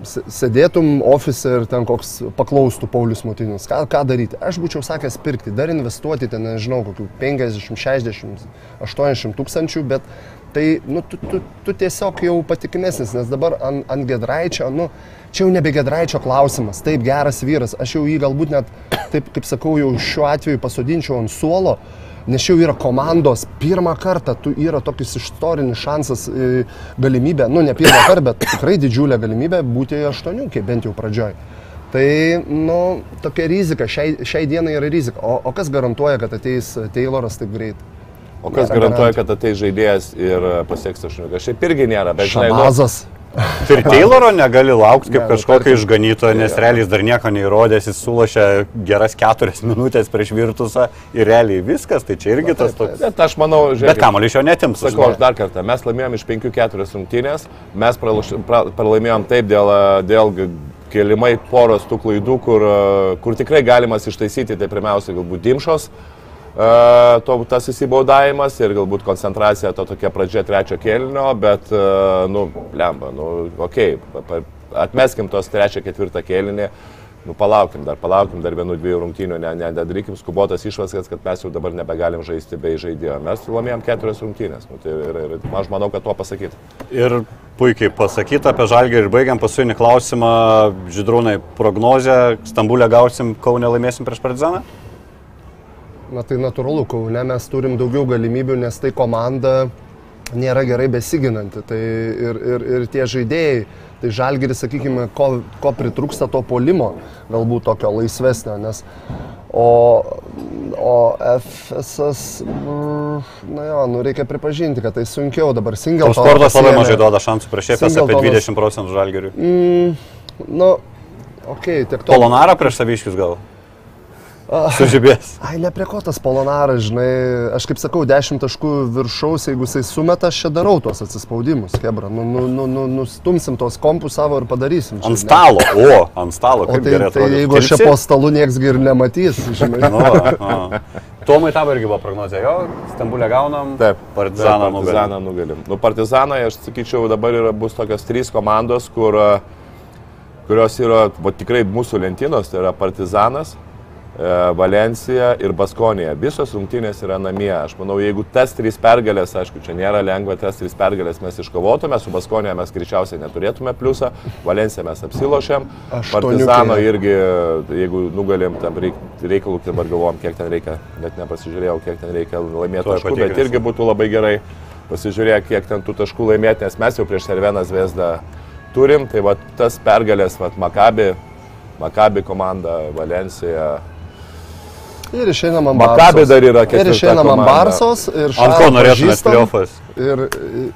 sėdėtum ofise ir ten koks paklaustų Paulius Mutinis, ką, ką daryti. Aš būčiau sakęs pirkti, dar investuoti ten, nežinau, kokių 50, 60, 80 tūkstančių, bet tai nu, tu, tu, tu tiesiog jau patikimesnis, nes dabar ant, ant Gedraičio, nu, čia jau nebe Gedraičio klausimas, taip geras vyras, aš jau jį galbūt net, taip kaip sakau, jau šiuo atveju pasodinčiau ant suolo, nes jau yra komandos, pirmą kartą tu yra tokis istorinis šansas, e, galimybė, nu ne pirmą kartą, bet tikrai didžiulė galimybė būti aštuoniukė, bent jau pradžioj. Tai, nu, tokia rizika, šiai, šiai dienai yra rizika. O, o kas garantuoja, kad ateis Tayloras taip greit? O kas Nėra garantuoja, garantijų. kad ateis žaidėjas ir e, pasieks 18? Šiaip irgi nėra, bet žinai, nu, Šabazas. Ir Tayloro negali laukti kaip Ne, nu, kažkokio išganytojo, nes realiai jis dar nieko neįrodęs, jis sulašė geras keturias minutės prieš virtusą ir realiai viskas, tai čia irgi tas toks. bet aš manau, Bet žiūrėk. kamuolį iš jo netims. Sakau, aš dar kartą, mes laimėjom iš 5-4 rungtynės, mes pralaimėjom taip dėl, e, dėl kelimai poros tų klaidų, kur, e, kur tikrai galimas ištaisyti, tai pirmiausia galbūt dimšos, e, to, tas įsibaudavimas ir galbūt koncentracija to tokia pradžia trečio kėlinio, bet, e, nu, lemba, nu, okei, okay, atmeskim tos trečią, ketvirtą kėlinį. Nu, palaukim dar, palaukim dar vienų, dviejų rungtynių, ne, ne, nedarykim skubotas išvaskas, kad mes jau dabar nebegalim žaisti be žaidėjo. Mes laimėjom keturias rungtynės. Nu, tai ir, ir, aš manau, kad tuo pasakyti. Ir puikiai pasakyta apie žalgį ir baigiam paskutinį klausimą. Žydrūnai, prognozę, Stambulė gausim, Kaunė laimėsim prieš Partizaną? Na tai natūralu, Kaune mes turim daugiau galimybių, nes tai komanda nėra gerai besiginanti. Tai ir, ir, ir tie žaidėjai, tai žalgeris, sakykime, ko, ko pritrūksta to polimo, galbūt tokio laisvesnio, nes o, o FSS, mm, na jo, nu reikia pripažinti, kad tai sunkiau dabar single. O sportas labai mažai duoda šansų prieš FS apie Singletonas- 20 procentų žalgeriui. Nu, okei, okay, tiek to. Polonarą prieš saviškius gal. Sužibės. Ai, ne prie ko tas polonaras, žinai, aš kaip sakau, 10 taškų viršaus, jeigu jisai sumeta, aš čia darau tuos atsispaudimus, Hebra. Nu, nu, nu, nu, nustumsim tos kompus savo ir padarysim. čia, Ant stalo. O, ant stalo. O Kaip tai, gerai tai jeigu aš čia po stalu nieks ir nematys, žinai. Nu, va, Tomai tavo irgi buvo prognozija, jo, Stambulė gaunam. Taip, Partizaną taip, partizaną nugalim. Nu, partizanai, aš sakyčiau, dabar yra, bus tokios trys komandos, kur, a, kurios yra va, tikrai mūsų lentynos, tai yra partizanas, Valencija ir Baskonija. Visos rungtynės yra namie. Aš manau, jeigu tas trys pergalės, aišku, čia nėra lengva, tas trys pergalės mes iškovotume, su Baskonija mes greičiausiai neturėtume pliusą, Valenciją mes apsilošėm. Partizano irgi, jeigu nugalim tam reik, reikalų, tai dabar galvom, kiek ten reikia, net nepasižiūrėjau, kiek ten reikia laimėti taškų, bet irgi būtų labai gerai pasižiūrėti, kiek ten tų taškų laimėti, nes mes jau prieš Serveną Zvezdą turim, tai va tas pergalės, va Makabi, Makabi komanda, Valencija. Ir išeinam ant Barsos. dar yra Ir ketvirta išeinam ant. Barsos ir Ant Šarą ko norėtumėt pažįstam, pliofas? Ir e,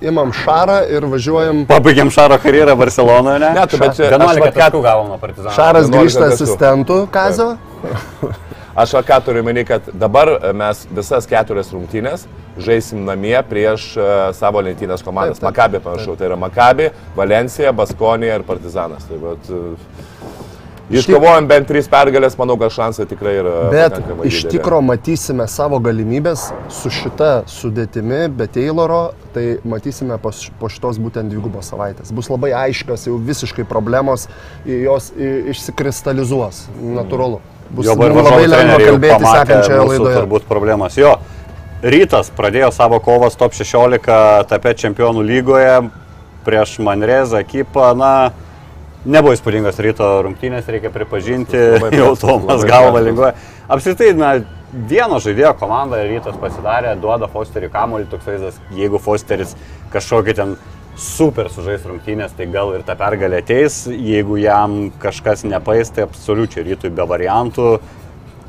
imam šarą ir važiuojam. Pabaigiam Šaro karjerą Barcelonoje, ne? Ne, tu, bet čia- aš 11 vat ką- taškų gavom nuo Partizano. Šaras 11 grįžta asistentų Kazio. Aš ką turiu meni, kad dabar mes visas keturias rungtynės žaisim namie prieš uh, savo lentynės komandas. Makabi, panašu, tai yra Makabi, Valencija, Baskonija ir Partizanas. Tai, uh, Iškovojom bent trys pergalės, manau, kad šansai tikrai yra. Bet iš tikro matysime savo galimybės su šita sudėtimi, be Tayloro, tai matysime po, po šitos būtent dvigubos savaitės. Bus labai aiškios jau visiškai problemos, jos išsikristalizuos, natūralu. Bus Jo, labai lengva kalbėti sekančioje laidoje. Turbūt problemas. Jo, rytas pradėjo savo kovas top 16 tape čempionų lygoje prieš Manrezą ekipą. Na, nebuvo įspūdingas ryto rungtynės, reikia pripažinti. Labai Jau Tomas galva lygoje. Apskritai, na, vieno žaidėjo komanda rytas pasidarė, duoda Fosteriui kamuolį, toks vaizdas, jeigu Fosteris kažkokį ten super sužais rungtynės, tai gal ir ta pergalė ateis, jeigu jam kažkas nepais, tai absoliučiai rytui be variantų.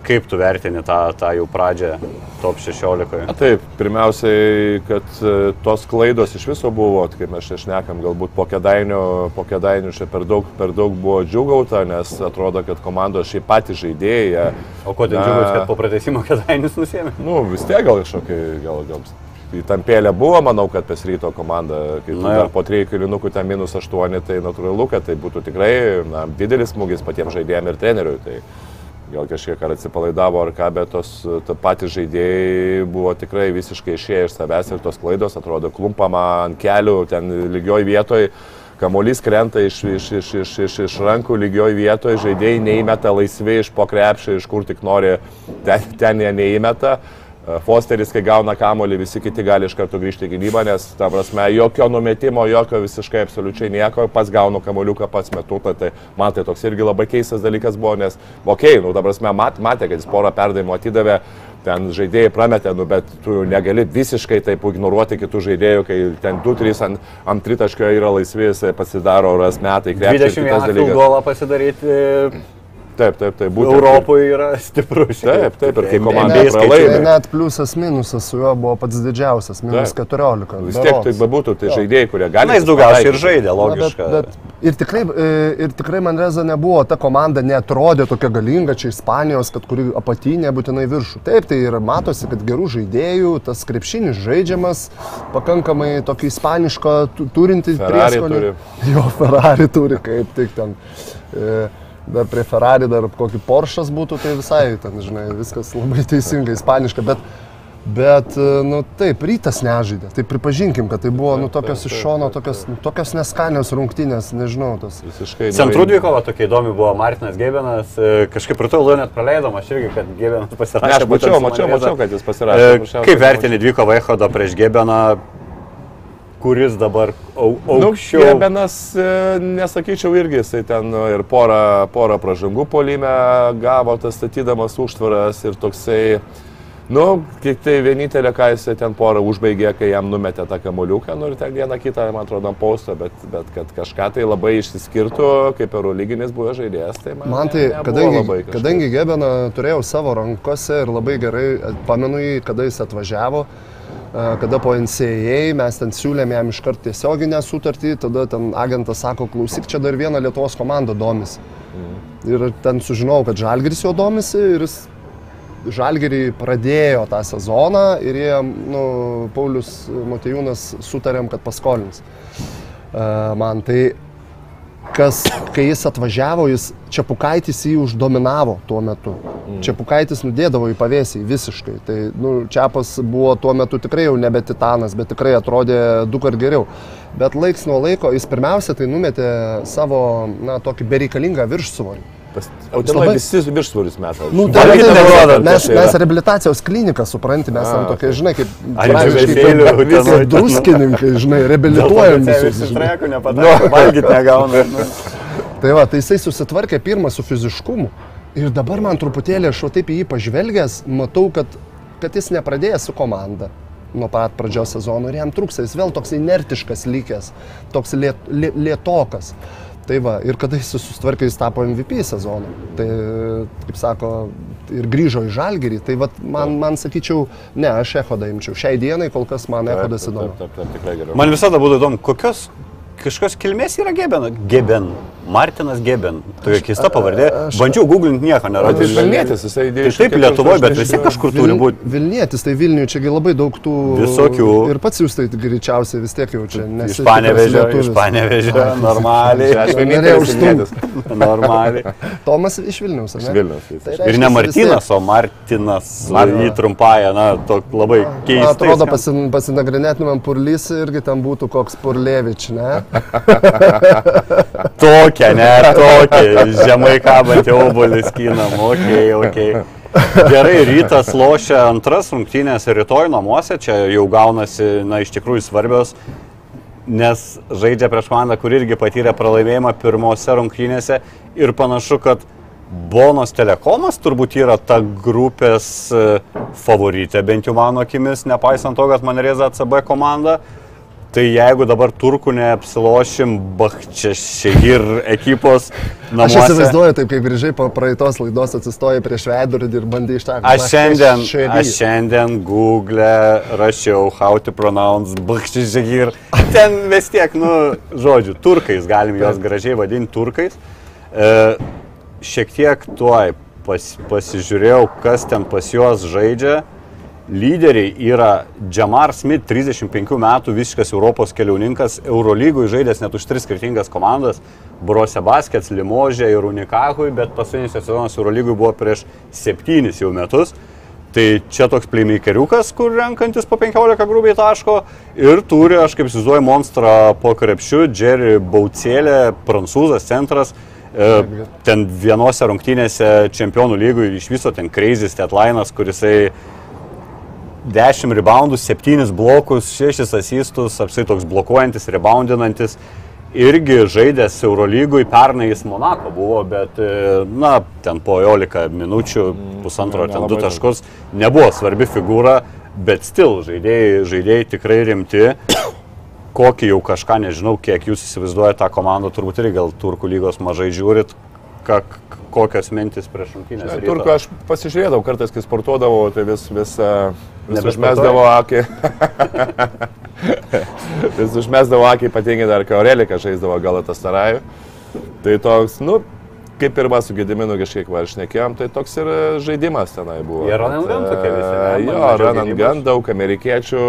Kaip tu vertini tą, tą jau pradžią top 16? Na, Taip, pirmiausiai, kad e, tos klaidos iš viso buvo, tai kaip mes čia šnekam, galbūt po kedainių, po kedainių čia per daug, per daug buvo džiugauta, nes atrodo, kad komandos šiaip patys žaidėjai. O kodėl džiugus, kad po pratesimo kėdainis nusėmė? Nu, vis tiek gal kažkokį, gal, gal įtampėlė buvo, manau, kad pas ryto komanda, kai Na dar po 3 kilinukų ten minus 8, tai natūralu, kad tai būtų tikrai na, didelis smūgis patiems žaidėjams ir treneriui. Tai gal kažkiek ar atsipalaidavo ar ką, bet tos patys žaidėjai buvo tikrai visiškai išėję iš savęs ir tos klaidos atrodo klumpama ant kelių, ten lygioj vietoj. Kamuolys krenta iš, iš, iš, iš, iš, iš rankų lygioj vietoje, žaidėjai neįmeta laisvai iš po krepšio, iš kur tik nori, ten, ten jie neįmeta. E, Fosteris, kai gauna kamolį, visi kiti gali iš karto grįžti į gynybą, nes, ta prasme, jokio numetimo, jokio visiškai absoliučiai nieko, pats gaunu kamoliuką, pats metu, tai, tai man tai toks irgi labai keistas dalykas buvo, nes, okei, okay, nu, ta prasme, mat, matė, kad jis porą perdavimų atidavė, ten žaidėjai prametė, nu, bet tu negali visiškai taip ignoruoti kitų žaidėjų, kai ten 2-3 ant, ant tritaškio yra laisvi, jisai pasidaro ras metai, krepšį. 21 golą pasidaryti Taip, taip, taip. Būtent, Europoje yra stiprus. Taip, taip, ir kai komanda pralaimi. net pliusas minusas su juo buvo pats didžiausias, minus Taip. 14. Vis tiek tai bebūtų, tai žaidėjai, kurie gali. Na, jis daugiausiai ir žaidė, Na, logiška. Bet, bet ir, tikrai, e, ir tikrai Manreza nebuvo, ta komanda netrodė tokia galinga čia Ispanijos, kad kuri apatinė būtinai viršų. Taip, tai ir matosi, kad gerų žaidėjų, tas krepšinis žaidžiamas, pakankamai tokį ispanišką tu- turintį Ferrari prieskonį. turi. Jo, Ferrari turi, kaip tik ten. E, Dar prie Ferrari, dar kokį Porsche'as būtų, tai visai ten, žinai, viskas labai teisingai, ispaniška, bet Bet, e, nu taip, rytas nežaidė. Tai pripažinkim, kad tai buvo, nu, tokios iš šono, tokios, tokios neskanios rungtynės, nežinau, tas. Visiškai. Centrų dvikova tokia įdomi buvo Martinas Gebenas. e, Kažkaip rytoj laidą net praleidom, aš irgi, kad Gebenas Ne, pasirašė. aš būtent mačiau, mačiau, mačiau, kad jis E, pasirašė. paprasčiausiai Kaip vertini dvikovą Echodą prieš Gebeną, kuris dabar au, Nu, aukščiau? Gebenas, e, nesakyčiau irgi, jisai ten e, ir porą, porą pražangų polime gavo, tas statydamas užtvaras ir toksai, nu, tik tai vienintelė, ką jisai ten porą užbaigė, kai jam numetė tą kamoliuką, nu ir ten vieną kitą, man atrodo, paustą, bet, bet kad kažką tai labai išsiskirtų, kaip eurolyginis buvo žaidėjas, tai man, Man ne- tai, nebuvo kadangi, kadangi Gebeną turėjau savo rankose ir labai gerai e, pamenu jį, kada jis atvažiavo, kada po NCAA mes ten siūlėm jam iškart tiesioginę sutartį, tada ten agentas sako, klausyk, čia dar viena Lietuvos komanda domisi. Ir ten sužinojau, kad Žalgiris jo domisi ir jis Žalgirį pradėjo tą sezoną ir jie, nu, Paulius Motejūnas sutarėm, kad paskolins. Man tai kas, kai jis atvažiavo, jis Čiapukaitis jį uždominavo tuo metu. Mm. Čiapukaitis nudėdavo į pavėsį visiškai. Tai nu, Čiapas buvo tuo metu tikrai jau nebe titanas, bet tikrai atrodė du kart geriau. Bet laiks nuo laiko jis pirmiausia tai numetė savo, na, tokį bereikalingą viršsvorį. Pas- O ten labai- visi viršsvorius metai. Nu, tai tai, tai, nurodo, mes, tai mes rehabilitacijos kliniką supranti, mes A, tokie, žinai, kaip ten. druskininkai, žinai, reabilituojam visus. žinai. Strekų nepadaro, valgyti negauna. nu. Tai va, tai jisai susitvarkė pirmą su fiziškumu. Ir dabar man truputėlį aš taip į jį pažvelgęs, matau, kad, kad jis nepradėjęs su komanda nuo pat pradžios sezono ir jam trūksta, jis vėl toks inertiškas likęs, toks liet, li, lietokas. Tai va, ir kada jis susitvarkė, jis tapo MVP sezoną. Tai, kaip sako, ir grįžo į žalgerį. Tai va, man, man sakyčiau, ne, aš ehodą imčiau. Šiai dienai kol kas man ehodas įdomu. Man visada būtų įdomu, kokios kažkokios kilmės yra Geben. Geben. Martinas Geben. Tokia keista pavardė. Bandžiau googlinti nieko, neradau. jis Vilnietis, jisai Tai idėjų. taip Lietuvoje, bet vis tiek kažkur turi Vil- būti. Vilnietis, tai Vilniuje čiagi labai daug tų Visokių. Ir pats jūs tai greičiausiai vis tiek jau čia nes. Iš Panevežio, iš Panevežio, normaliai. Aš Norėjau vienintelis užstumt. Vilnietis. Normaliai. Tomas iš Vilniaus, ar Iš ne? Vilniaus. jis. Tai Ir reiškiasi ne Martinas, o Martinas. Jį trumpąją, na, to labai keista. Atrodo, pasin, pasinagrinėtumėm Purlys irgi ten būtų koks Purlevič, ne? Tokia, ne, tokia. Žemai kabantį obolį skinam. Ok, ok. Gerai, rytas lošia antras rungtynės rytoj namuose. Čia jau gaunasi, na, iš tikrųjų svarbios, nes žaidžia prieš komandą, kur irgi patyrė pralaimėjimą pirmose rungtynėse. Ir panašu, kad Bonos Telekomas turbūt yra ta grupės e, favoritė, bent jau mano akimis, nepaisant to, kad man rėza ACB komanda. Tai jeigu dabar turkų neapsilošim, Bahčešir ekipos Aš namuose. įsivaizduoju, taip kaip grįžai po praeitos laidos atsistojai prieš veidrodį ir bandai ištarti. Aš šiandien, aš šiandien Google rašiau how to pronounce Bahčešir. Ten vis tiek, nu, žodžiu, turkais, galim juos gražiai vadinti turkais. E, šiek tiek tuoj pas, pasižiūrėjau, kas ten pas juos žaidžia. Lyderiai yra Jamar Smith, 35 metų, visiškas Europos keliauninkas, Eurolygoje žaidęs net už tris skirtingas komandas - Brose Baskets, Limožė ir Unikahui, bet paskutinis sezonas Eurolygoje buvo prieš septynis jau metus. Tai čia toks playmakeriukas, kur renkantis po 15 grubiai taško ir turi, aš kaip įsivaizduoju, monstrą po krepšiu, Jerry Baucėlė, prancūzas centras. E, ten vienose rungtynėse čempionų lygų iš viso ten crazy statlinas, kurisai 10 reboundų, 7 blokus, 6 asistus, apsai toks blokuojantis, reboundinantis. Irgi žaidęs Eurolygui, pernai jis Monako buvo, bet, e, na, ten po 11 minučių, pusantro, ten du nelabai daug. taškus, nebuvo svarbi figūra, bet stil žaidėjai, žaidėjai tikrai rimti. Kokį jau kažką, nežinau, kiek jūs įsivaizduojate tą komandą, turbūt irgi gal Turkų lygos mažai žiūrit, ka, kokios mintis prieš rungtynės. Turku aš pasižiūrėdavau, kartais, kai sportuodavau, tai vis, vis, e, vis užmesdavo akį. vis užmesdavo akį, ypatingai dar kai Aurelika žaisdavo Galatas Tarajų. Tai toks, nu, kaip ir mes su Gediminu kažkiek varšnekėjom, tai toks ir žaidimas tenai buvo. And gun Bet, tokie visi, e, ne? Jo, gynybos. gun, daug amerikiečių,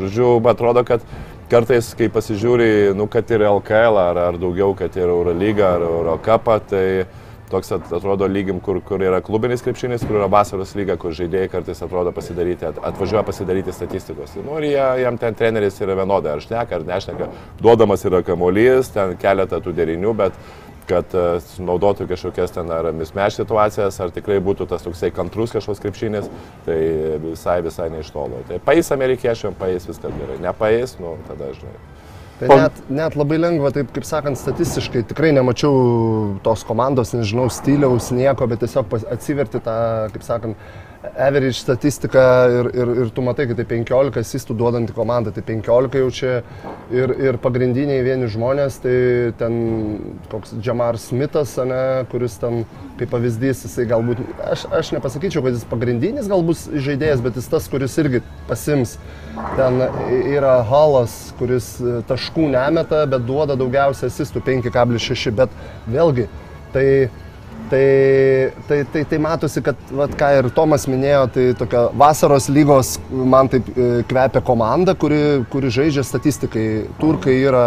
žodžiu, man atrodo, kad kartais, kai pasižiūri, nu, kad ir LKL ar, ar daugiau, kad ir Eurolyga ar Eurocapą, tai toks at- atrodo lygim, kur, kur yra klubinis krepšinis, kur yra vasaros lyga, kur žaidėjai kartais atrodo pasidaryti, at, atvažiuoja pasidaryti statistikos. Nu, ir jie, jam ten treneris yra vienodai, ar šneka, ar nešneka. Duodamas yra kamuolys, ten keletą tų derinių, bet kad uh, naudotų kažkokias ten ar mismeš situacijas, ar tikrai būtų tas toksai kantrus kažkoks krepšinis, tai visai, visai ne iš tolo. Tai paės amerikiečiam, paės viskas gerai. Nepaės, nu, tada žinai. Tai net, net labai lengva, taip kaip sakant, statistiškai tikrai nemačiau tos komandos, nežinau, stiliaus, nieko, bet tiesiog atsiverti tą, kaip sakant, average statistiką ir, ir, ir tu matai, kad tai 15 asistų duodanti komanda, tai 15 jau čia ir, ir pagrindiniai vieni žmonės, tai ten koks Jamar Smithas, ane, kuris ten kaip pavyzdys, jisai galbūt, aš, aš nepasakyčiau, kad jis pagrindinis galbūt žaidėjas, bet jis tas, kuris irgi pasims. Ten yra Halas, kuris e, taškų nemeta, bet duoda daugiausia asistų 5,6, bet vėlgi, tai Tai, tai, tai, tai matosi, kad, vat, ką ir Tomas minėjo, tai tokia vasaros lygos man taip e, kvepia komanda, kuri, kuri žaidžia statistikai. Turkai yra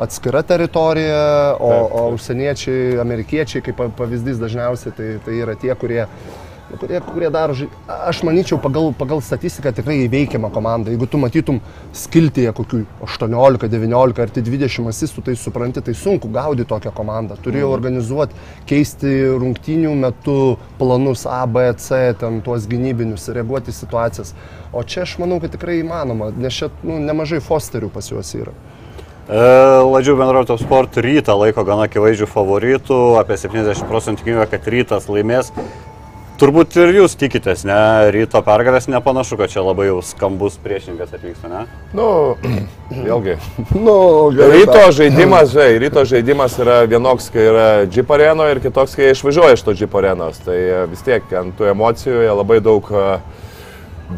atskira teritorija, o, o užsieniečiai, amerikiečiai, kaip pa- pavyzdys dažniausiai, tai, tai yra tie, kurie, nu, kurie, kurie daro, aš manyčiau, pagal, pagal statistiką tikrai įveikiama komanda. Jeigu tu matytum skiltyje kokių 18, 19 ar tai 20 asistų, tai supranti, tai sunku gaudyti tokią komandą. Turėjau organizuoti, keisti rungtynių metu planus A, B, C, ten tuos gynybinius, reaguoti situacijas. O čia aš manau, kad tikrai įmanoma, nes čia nu, nemažai fosterių pas juos yra. E, Ladžių bendrojo top sport rytą laiko gana akivaizdžių favoritų, apie 70 procentų tikimybė, kad rytas laimės. Turbūt ir jūs tikitės, ne? Ryto pergalės nepanašu, kad čia labai jau skambus priešininkas atvyksta, ne? Nu, vėlgi. Nu, Ryto žaidimas, žai, ryto žaidimas yra vienoks, kai yra Jeep areno ir kitoks, kai išvažiuoja iš to Jeep arenos. Tai e, vis tiek ant tų emocijų labai daug, e,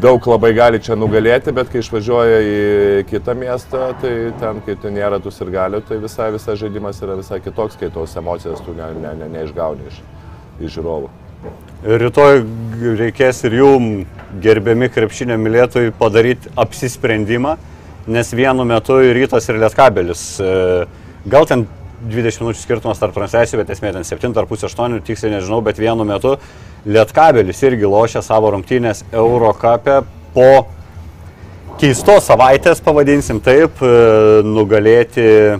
daug labai gali čia nugalėti, bet kai išvažiuoja į kitą miestą, tai ten, kai ten nėra tų sirgalių, tai visai, visai žaidimas yra visai kitoks, kai tos emocijas tu ne, ne, ne, neišgauni iš, iš žiūrovų. Rytoj reikės ir jum, gerbiami krepšinio mylėtojai, padaryti apsisprendimą, nes vienu metu ir rytas ir lietkabelis. e, Gal ten 20 minučių skirtumas tarp transliacijų, bet esmė ten 7 ar pusė 8, tiksliai nežinau, bet vienu metu lietkabelis irgi lošia savo rungtynės Eurocapė po keistos savaitės, pavadinsim taip, e, nugalėti,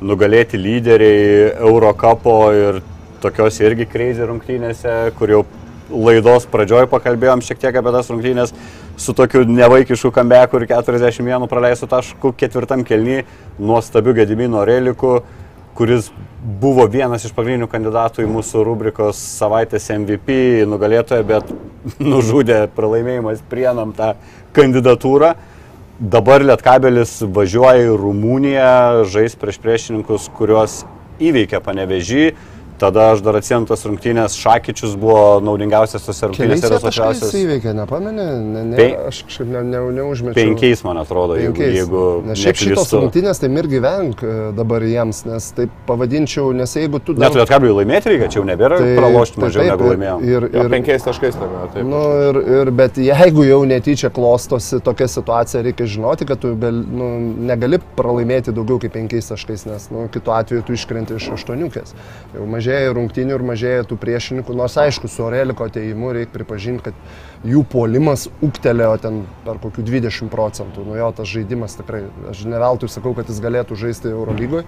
nugalėti lyderiai Eurocapo ir tokios irgi kreizį rungtynėse, kur jau laidos pradžioj pakalbėjom šiek tiek apie tas rungtynės su tokiu nevaikišku kambeku ir 41 praleistų taškų ketvirtam kelny nuostabiu Gedimino reliku, kuris buvo vienas iš pagrindinių kandidatų į mūsų rubrikos savaitės MVP nugalėtoją, bet nužudė pralaimėjimas prienam tą kandidatūrą. Dabar Lietkabelis važiuoja į Rumuniją, žais prieš priešininkus, kuriuos įveikė panevežį. Tada aš dar atsimenu tas rungtynės, Šakyčius buvo naudingiausias tose rungtynėse ir taškais rezultatyviausias. įveikė, nepamenė, ne, ne, Pen- aš kažkaip ne, ne, neužmečiau. Penkiais, man atrodo, jeigu, Penkiais. jeigu nes šiaip šitos neklystu. rungtynės tai irgi venk e, dabar jiems, nes taip pavadinčiau, nes jeigu tu... Net Lietkabeliui laimėti reikia, čia jau nebėra tai, pralošti mažiau taip, negu laimėjom. Ir, Ir ir, penkiais taškais laimėjo. Taip. Nu, ir, ir, bet jeigu jau netyčia klostosi tokia situacija, reikia žinoti, kad tu gal, nu, negali pralaimėti daugiau kaip penkiais taškais, nes nu, kitu atveju tu iškrenti iš aštuoniukės. Jau mažėja rungtinių ir mažėja tų priešininkų, nors aišku, su Oreliko ateimu reikia pripažinti, kad jų puolimas ūktelėjo ten per kokių 20 procentų. Nu jo, tas žaidimas tikrai, aš ne veltui sakau, kad jis galėtų žaisti Eurolygoje.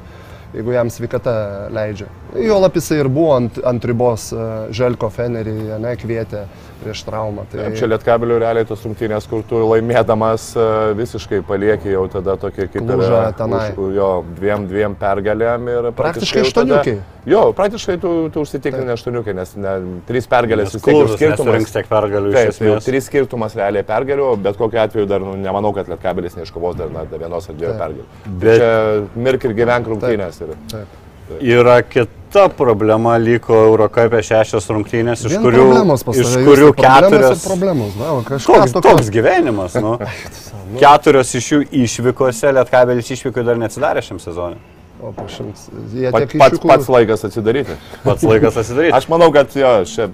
jeigu jam sveikata leidžia. Jo lapisai ir buvo ant, ant ribos e, Želko Fenerį, ne, kvietė prieš traumą. Tai... Čia lietkabelių realiai tos rungtynės, kur tu laimėdamas e, visiškai palieki jau tada tokie kaip Lūžą tenai. už- jo dviem, dviem pergalėm ir Praktiškai jau tada-. Jo, praktiškai tu, tu užsitikrini aštuoniukai, nes ne, trys pergalės vis tiek jau skirtumas. tiek pergalių iš Taip, tai jau trys skirtumas realiai pergalių, bet kokiu atveju dar nu, nemanau, kad lietkabelis neiškovos dar na, vienos ar dviejų Taip. pergalių. Bet- Bet čia mirk ir gyvenk rungtynės. Ir... Taip. Yra kita problema, liko Eurocapė šešios rungtynės, iš Vien kurių, problemos pas iš kurių keturios... Problemos, na, va, kažkas Toks, toks gyvenimas, nu. Keturios iš jų išvykose, Lietkabelis išvyko dar neatsidarė šiam sezonui. O po šimts. Pat, pats, pats laikas atsidaryti. Pats laikas atsidaryti. Aš manau, kad jo, čia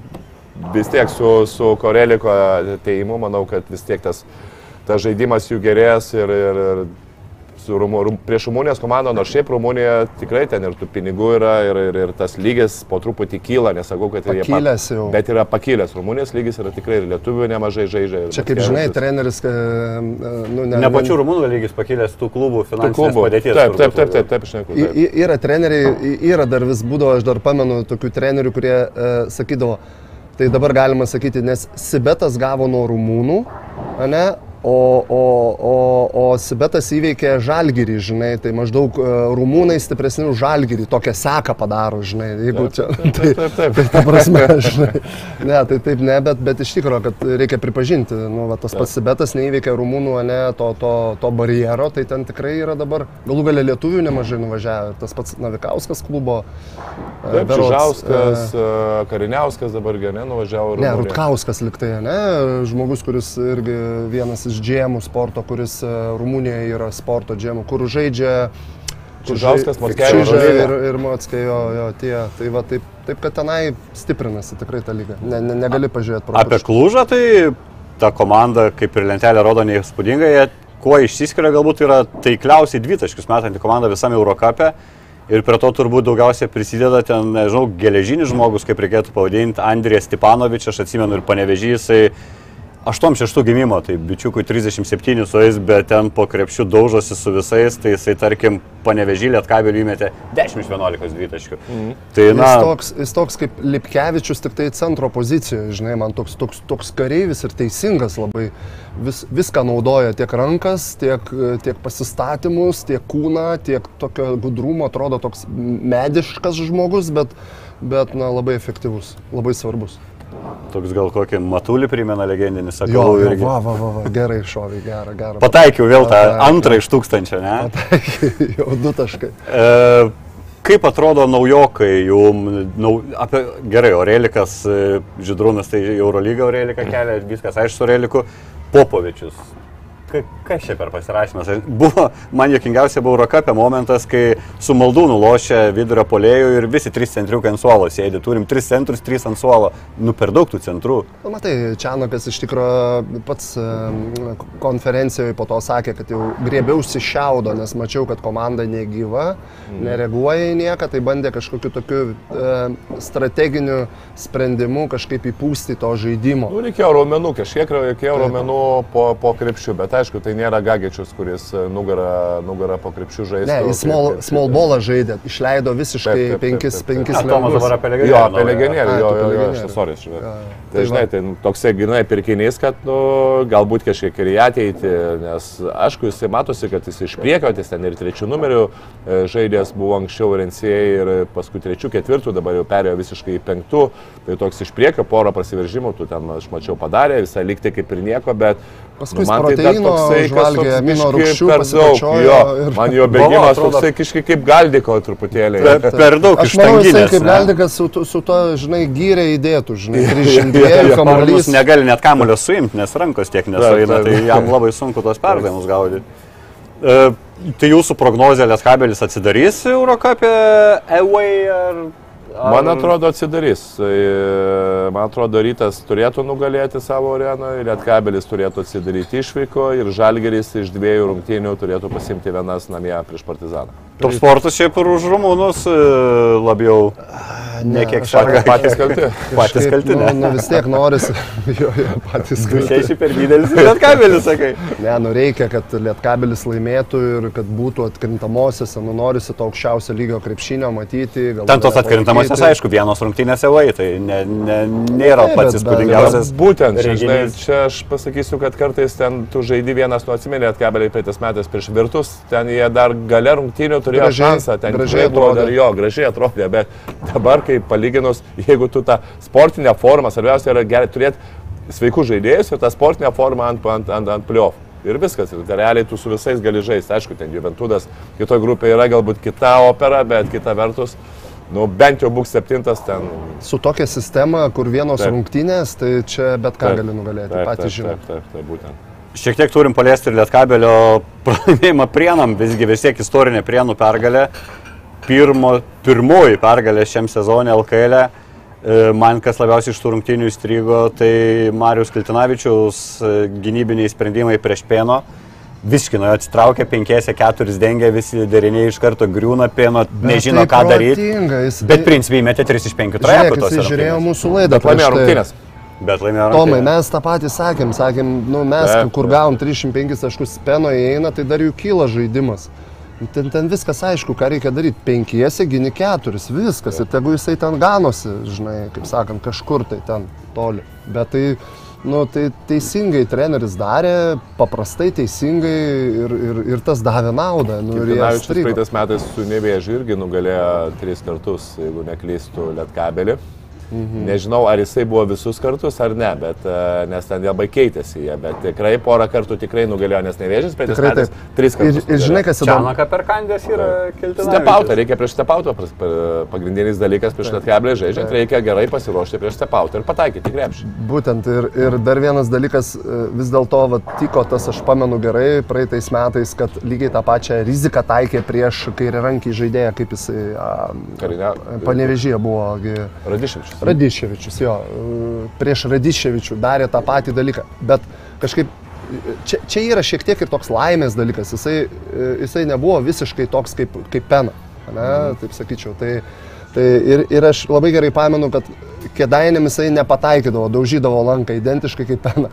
vis tiek su, su Koreliko ateimu, manau, kad vis tiek tas, tas žaidimas jų gerės ir, ir, ir Rumu, Rum, prieš Rumunijos komandą, nors šiaip Rumunija tikrai ten ir tų pinigų yra ir, ir, ir tas lygis po truputį kyla, nesakau, kad ir jie Pakilęs jau. Bet yra pakilęs, Rumunijos lygis yra tikrai ir lietuvių nemažai žaidžia. ir Čia kaip žinai, treneris, ka, nu, ne, Ne pačių rumūnų lygis pakilęs tų klubų finansinės klubų. padėties. Taip, taip, taip, taip, taip, šneku. Yra treneriai, yra dar vis būdavo, aš dar pamenu tokių trenerių, kurie e, sakydavo, tai dabar galima sakyti, nes Sibetas gavo nuo rumūnų, ne, o, o, o, o Sibetas įveikė žalgyrį, žinai, tai maždaug e, rumūnai stipresni už žalgyrį, tokią seką padaro, žinai, jeigu čia... Tai, Taip, taip. tai ta prasme, žinai, ne, tai taip ne, bet, bet iš tikrųjų, kad reikia pripažinti, nu, va, tas pats Sibetas neįveikė rumūnų, ne, to, to, to barjero, tai ten tikrai yra dabar, galų galę lietuvių nemažai nuvažiavę, tas pats Navikauskas klubo. e, Taip, berods, Čižauskas, e, e, Kariniauskas dabar gerai nuvažiavo. Ne. Rutkauskas liktai, ne, žmogus, kuris irgi vienas džemų sporto, kuris e, Rumunijoje yra sporto džemų, kur žaidžia Čižauskas. Čiža Eurolygą. ir, ir Motskė, jo, jo, tie. Tai va, taip, taip, kad tenai stiprinasi tikrai ta lyga. Ne, ne, negali pažiūrėti pro Apie. Klužą tai ta komanda, kaip ir lentelė rodo, neįspūdingai, jie kuo išsiskiria, galbūt yra taikliausiai dvitaškius metanti komanda visame Eurocape. Ir prie to turbūt daugiausiai prisideda ten, nežinau, geležinis žmogus, kaip reikėtų pavadinti, Andrijas Stepanovič, aš atsimenu ir panevežys, jisai 8-6 gimimo, tai bičiukui 37 su jais, bet ten po krepšių daužosi su visais, tai jisai, tarkim, panevežį lietkabelių įmetė 10 iš 11 dvitaškių. Mhm. Tai, Jis na, toks, jis toks kaip Lipkevičius, tik tai centro pozicijoje, žinai, man toks, toks, toks kareivis ir teisingas labai. Vis, viską naudoja tiek rankas, tiek, tiek pasistatymus, tiek kūną, tiek tokio gudrumo, atrodo toks mediškas žmogus, bet, bet na, labai efektyvus, labai svarbus. Toks gal kokį matulį primena legendinį, Jo, sakau, jo, irgi. va, va, va, va, gerai šovai, gerą, gerą. Pataikiau vėl tą Pataikiau. antrą iš tūkstančio, ne? jau du taškai. E, kaip atrodo naujokai, jum, nau, apie, gerai, Orelikas, e, Židrūnas, tai Eurolyga Orelika kelia, viskas aišku su Oreliku, Popovičius. Ka- Kas čia per pasirašymas? Buvo, man jokingiausia buvo Eurocapė momentas, kai su Maldūnu lošia vidurio polėjų ir visi trys centriukai ant suolo sėdi. Turim tris centrus, trys ant suolo. Nu, per daug tų centrų. Na, matai, Čianakas iš tikrųjų pats konferencijoje po to sakė, kad jau griebiausi šiaudo, nes mačiau, kad komanda negyva, mm. nereaguoja į nieką, tai bandė kažkokiu tokiu e, strateginiu sprendimu kažkaip įpūsti to žaidimo. Nu, reikėjo raumenų, kažkiek reikėjo raumenų po, po krepšių, bet aišku, tai nėra Gagečius, kuris e, nugarą, nugarą po krepšių žaidžia. Ne, jis small, small ballą žaidė, išleido visiškai Taip, taip, taip, penkis, taip, taip. penkis Ne, Tomas dabar apie Jo, Ai, jo, jo, jo, aš sorry, žinai. Tai žinai, tai toksai grinai pirkinys, kad nu, galbūt kažkiek ir į ateitį, nes aišku, jisai matosi, kad jis iš priekio, jis ten ir trečių numerių e, žaidėjas buvo anksčiau NCA ir paskui trečių, ketvirtų, dabar jau perėjo visiškai į penktų, tai toks iš priekio porą prasiveržimų, tu ten aš mačiau padarė, visai likti kaip ir nieko, bet Paskui nu, man tai dar toksai, toks amino rūgščių per daug, jo, ir- man jo bėgimas atrodo- toksai kažkaip kaip galdiko truputėlį. Per, per daug Aš manau, jisai kaip ne? Galdikas su, su to, žinai, gyrė įdėtų, žinai, jo, 302 Sparnus kamuolys. negali net kamulio suimti, nes rankos tiek nesueina, Taip, tai jam labai sunku tos perdavimus gaudyti. E, tai jūsų prognozė Lietkabelis atsidarys Eurocapė away ar... ar... Man atrodo, atsidarys. E, Man atrodo, rytas turėtų nugalėti savo areną, Lietkabelis turėtų atsidaryti išvyko ir Žalgeris iš dviejų rungtynių turėtų pasimti vienas namie prieš Partizaną. Top sportas šiaip ir už rumūnus e, labiau. Ne kiek aš- šarga. Patys kalti. Patys kalti, nu, ne? nu vis tiek norisi. jo, jo, patys kalti. Šeši per didelis, bet kabelis, sakai. Ne, nu reikia, kad Lietkabelis laimėtų ir kad būtų atkrintamosiose, nu norisi to aukščiausio lygio krepšinio matyti. Ten tos atkrintamosios, aišku, vienos rungtynės jau tai ne, ne, nėra Taip, pats įspūdingiausias. Būtent, čia, žinai, čia aš pasakysiu, kad kartais ten tu žaidži vienas, nu atsimenė, atkabeliai praeitais metais prieš virtus, ten jie dar gale rungtynių turėjo Gražiai- šansą, ten gražiai atrodė, atrodė. jo, gražiai atrodė, bet dabar, kai palyginus, jeigu tu tą sportinę formą, svarbiausia yra gerai turėti sveikus žaidėjus ir tą sportinę formą ant, ant, ant, ant pliov. Ir viskas, ir realiai tu su visais gali žaisti. Aišku, ten Juventudas, kitoje grupėje yra galbūt kita opera, bet kita vertus, nu bent jau būk septintas ten. Su tokia sistema, kur vienos Taip. rungtynės, tai čia bet ką Taip, gali nugalėti, Taip, patys taip, žinai. taip, taip, taip, būtent. Šiek tiek turim paliesti ir Lietkabelio pralaimėjimą Prienam, visgi vis tiek istorinė Prienų pergalė. Pirmo, pirmoji pergalė šiam sezonė LKL. -e. Man kas labiausiai iš tų rungtynių įstrigo, tai Marius Kiltinavičiaus e, gynybiniai sprendimai prieš Pieno. Viškino atsitraukė, penkiese keturis dengia, visi deriniai iš karto griūna, Pieno nežino, tai ką daryti. jis- Bet principiai metė 3 iš 5 Žiūrėk, trejekų jis tos žiūrėjo mūsų laidą. Laimėjo prieš tai. Bet laimėjo. Tomai, mes tą patį sakėm, sakėm, nu mes, Taip, kur taip. gavom 305 taškus peno įeina, tai dar jų kyla žaidimas. Ten, ten viskas aišku, ką reikia daryti. Penkiese gini keturis, viskas. Ir tegu jisai ten ganosi, žinai, kaip sakant, kažkur tai ten toli. Bet tai, nu, tai teisingai treneris darė, paprastai teisingai ir, ir, ir tas davė naudą. Nu, ir jie praeitais metais su Nevėžiu irgi nugalėjo tris kartus, jeigu neklystų Lietkabelį. Mhm. Nežinau, ar jisai buvo visus kartus ar ne, bet, e, nes ten labai keitėsi jie, bet tikrai porą kartų tikrai nugalėjo, nes Nevėžis praeitais Tikrai taip. tris Ir, kartus. ir žinai, kas įdomu. Čianaka per kandės yra Kiltinavičius. Stepautą, reikia prieš stepautą, pagrindinis dalykas prieš Lietkablį žaidžiant, reikia gerai pasiruošti prieš stepautą ir pataikyti krepšį. Būtent ir, ir dar vienas dalykas, e, vis dėlto tiko tas, aš pamenu gerai, praeitais metais, kad lygiai tą pačią riziką taikė prieš kairiarankį žaidėją, kaip jisai a, Karinė. panevežyje buvo. Radiševičius. Radiševičius, jo, prieš Radiševičių darė tą patį dalyką. Bet kažkaip čia, čia yra šiek tiek ir toks laimės dalykas. Jisai, jisai nebuvo visiškai toks kaip, kaip pena, ne, taip sakyčiau. Tai, tai ir, ir aš labai gerai pamenu, kad kėdainėm jisai nepataikydavo, daužydavo lanką identiškai kaip pena.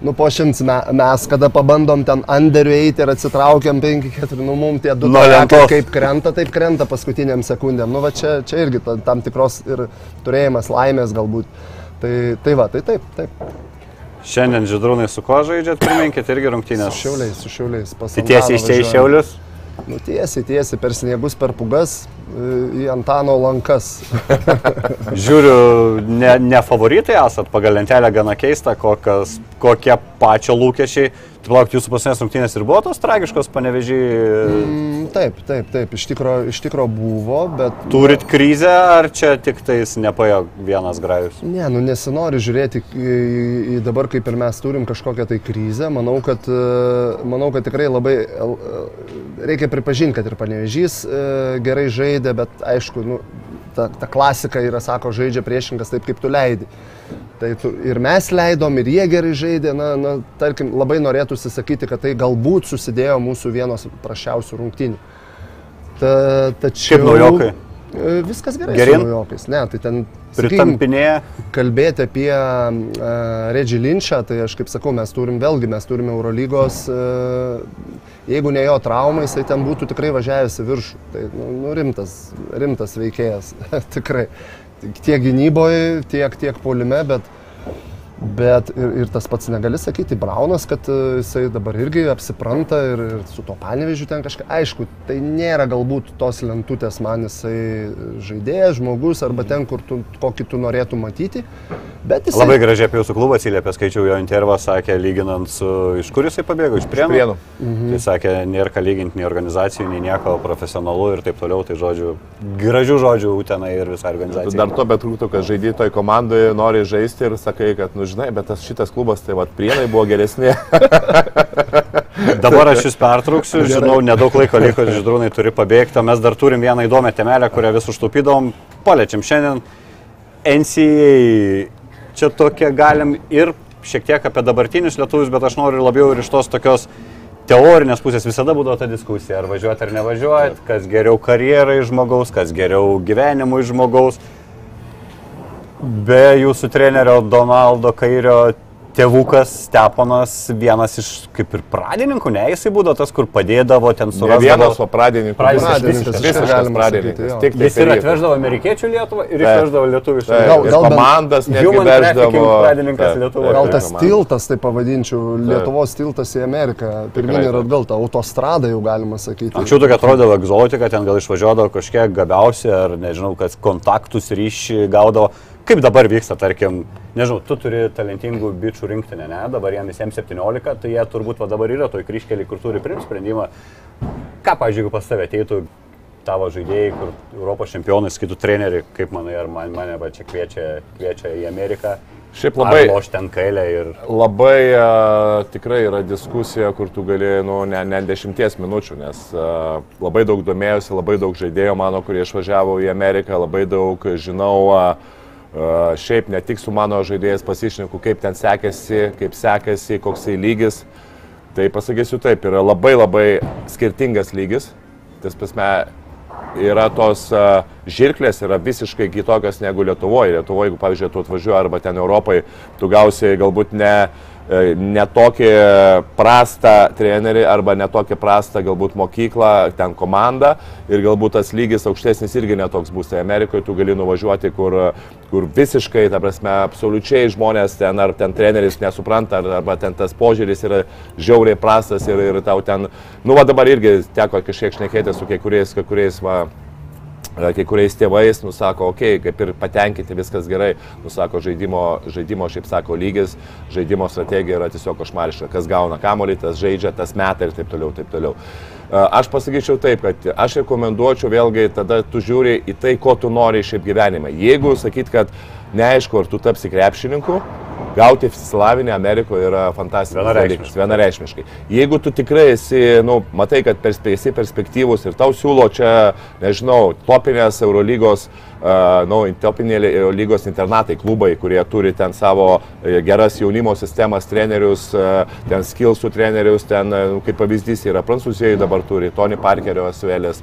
Nu, po šimts me, mes, kada pabandom ten underiu eiti ir atsitraukiam 5-4, nu, mums tie du lentos. kaip krenta, taip krenta paskutiniam sekundėm. Nu, va čia, čia irgi ta, tam tikros ir turėjimas laimės galbūt. Tai, tai va, tai taip, taip. Šiandien žydrūnai su ko žaidžiat, priminkit irgi Su rungtynės. šiauliais, su šiauliais. Tai tiesiai iš čia į šiaulius. Nu, tiesiai, tiesiai, per sniegus, per pugas į Antano lankas. Žiūriu, ne, ne favoritai esat, pagal lentelę gana keista, kokias, kokie pačio lūkesčiai. Tai palauk, jūsų pasinės rungtynės ir buvo tos tragiškos, panevežiai. Mm, Taip, taip, taip, iš tikro, iš tikro buvo, bet... Turit krizę ar čia tik tais nepajo vienas grajus? Ne, nu nesinori žiūrėti į, į dabar, kaip ir mes turim kažkokią tai krizę. Manau, kad, e, manau, kad tikrai labai e, reikia pripažinti, kad ir panevežys e, gerai žaidė, bet aišku, nu, ta, ta klasika yra, sako, žaidžia priešinkas taip, kaip tu leidi. Tai tu, ir mes leidom, ir jie gerai žaidė. Na, na, tarkim, labai norėtųsi sakyti, kad tai galbūt susidėjo mūsų vienos prašiausių rungtynių. Ta, tačiau... Kaip naujokai? E, Viskas gerai. Su Naujokais. Ne, tai ten... sakykim, Pritampinėje. kalbėti apie uh, Regį Linčą, tai aš kaip sakau, mes turim vėlgi, mes turime Eurolygos, uh, jeigu ne jo traumai, jisai ten būtų tikrai važiavęs į viršų. Tai nu, nu, rimtas, rimtas veikėjas, tikrai. Tiek gynyboje, tiek, tiek polime, bet, bet ir, ir tas pats negali sakyti, Braunas, kad uh, jisai dabar irgi apsipranta ir, ir su to panevežiu ten kažką. Aišku, tai nėra galbūt tos lentutės man jisai žaidėjas, žmogus arba ten, kur tu, kokį tu norėtum matyti. Bet jisai... Labai gražiai apie jūsų klubą atsiliepė, skaičiau jo intervą, sakė, lyginant su... Iš kur jisai pabėgo? Iš prienų. Mhm. Tai sakė, nėra ką lyginti nei organizacijų, nei nieko profesionalu ir taip toliau. Tai žodžiu, gražių žodžių tenai ir visą Tu organizaciją. dar to betrūktų, kad žaidži toj komandoje, nori žaisti ir sakai, kad, nu žinai, bet tas šitas klubas, tai vad, prienai buvo geresni. Dabar aš jūs pertrauksiu, žinau, nedaug laiko liko, žydrūnai turi pabėgti, mes dar turim vieną įdomią temelę, kurią vis užtupydom. Paliečiam šiandien NCAA. Čia tokia galim ir šiek tiek apie dabartinius lietuvius, bet aš noriu labiau ir iš tos tokios teorinės pusės visada būdavo ta diskusija, ar važiuoti ar nevažiuoti, kas geriau karjerai žmogaus, kas geriau gyvenimui žmogaus. Be jūsų trenerio Donaldo Kairio tėvukas Steponas vienas iš kaip ir pradininkų, ne, jisai būdavo tas, kur padėdavo ten Ne surasti. vienas, o pradininkas. Pradininkas, visiškas, pradininkas. Tik tai Jis ir atveždavo amerikiečių Lietuvą ir išveždavo lietuvių Gal- ir gal komandas netgi Human veždavo. pradininkas Lietuvoje. Gal tas tiltas, tai pavadinčiau, Lietuvos tiltas į Ameriką, pirminį ir atgal, ta autostrada jau galima sakyti. Anksčiau tokia atrodavo egzotika, ten gal išvažiuodavo kažkiek gabiausi ar nežinau, kas kontaktus ryšį gaudavo. Kaip dabar vyksta, tarkim, nežinau, tu turi talentingų bičių rinktinę, ne, dabar jiems visiems 17, tai jie turbūt va dabar yra toj kryškelį, kur turi priimti sprendimą. Ką, pavyzdžiui, jeigu pas tave ateitų tavo žaidėjai, kur Europos čempionai, skaitų treneriai, kaip manai, ar man, mane va čia kviečia, kviečia į Ameriką? Šiaip labai, Loš ten kailę ir... labai a, tikrai yra diskusija, kur tu gali, nu, ne, ne dešimties minučių, nes a, labai daug domėjausi, labai daug žaidėjų mano, kurie išvažiavo į Ameriką, labai daug žinau, a, šiaip ne tik su mano žaidėjais pasišneku, kaip ten sekėsi, kaip sekėsi, koks tai lygis. Tai pasakysiu taip, yra labai labai skirtingas lygis. Tas prasme, yra tos žirklės yra visiškai kitokios negu Lietuvoje. Lietuvoje, jeigu, pavyzdžiui, tu atvažiuoji arba ten Europai, tu gausi galbūt ne, e, ne tokį prastą trenerį arba ne tokį prastą galbūt mokyklą, ten komandą ir galbūt tas lygis aukštesnis irgi netoks bus. Tai Amerikoje tu gali nuvažiuoti, kur, kur visiškai, ta prasme, absoliučiai žmonės ten ar ten treneris nesupranta, ar, arba ten tas požiūris yra žiauriai prastas ir, ir tau ten, nu va dabar irgi teko kažkiek šnekėti su kai kuriais, kai kuriais va, kai kuriais tėvais, nusako, okei, okay, kaip ir patenkinti, viskas gerai, nusako žaidimo, žaidimo, šiaip sako, lygis, žaidimo strategija yra tiesiog košmariška, kas gauna kamolį, tas žaidžia, tas meta ir taip toliau, taip toliau. Aš pasakyčiau taip, kad aš rekomenduočiau vėlgi, tada tu žiūri į tai, ko tu nori šiaip gyvenime. Jeigu sakyt, kad neaišku, ar tu tapsi krepšininku, gauti išsilavinę Amerikoje yra fantastiškas Vienareikšmiškai. dalykas, vienareikšmiškai. Jeigu tu tikrai esi, nu, matai, kad perspe, esi perspektyvus ir tau siūlo čia, nežinau, topinės Eurolygos, uh, nu, topinė lygos internatai, klubai, kurie turi ten savo e, geras jaunimo sistemas, trenerius, uh, ten skillsų trenerius, ten, uh, kaip pavyzdys yra Prancūzijoje dabar turi, Tony Parkerio Asvelis,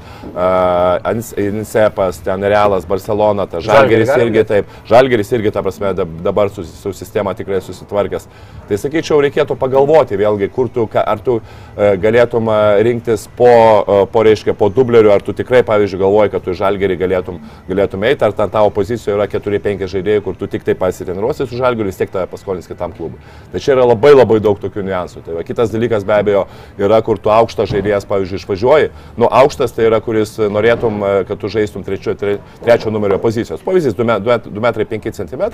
Insepas, ten Realas, Barcelona, ta Žalgeris irgi taip, Žalgeris irgi, ta prasme, dab- dabar su, su sistema tikrai susitvarkęs. Tai sakyčiau, reikėtų pagalvoti vėlgi, kur tu, ar tu e, galėtum e, rinktis po, e, po, reiškia, po dublerių, ar tu tikrai, pavyzdžiui, galvoji, kad tu Žalgerį galėtum, galėtum eiti, ar ten tavo pozicijoje yra 4-5 žaidėjai, kur tu tik tai pasitreniruosi su Žalgeriu, vis tiek tave paskolins kitam klubui. Tai čia yra labai labai daug tokių niuansų. Tai va, kitas dalykas be abejo yra, kur tu aukštas žaidėjas, pavyzdžiui, išvažiuoji. Nu, aukštas tai yra, kuris norėtum, e, kad tu žaistum trečio, tre, trečio numerio pozicijos. Pavyzdys 2 metrai 5 cm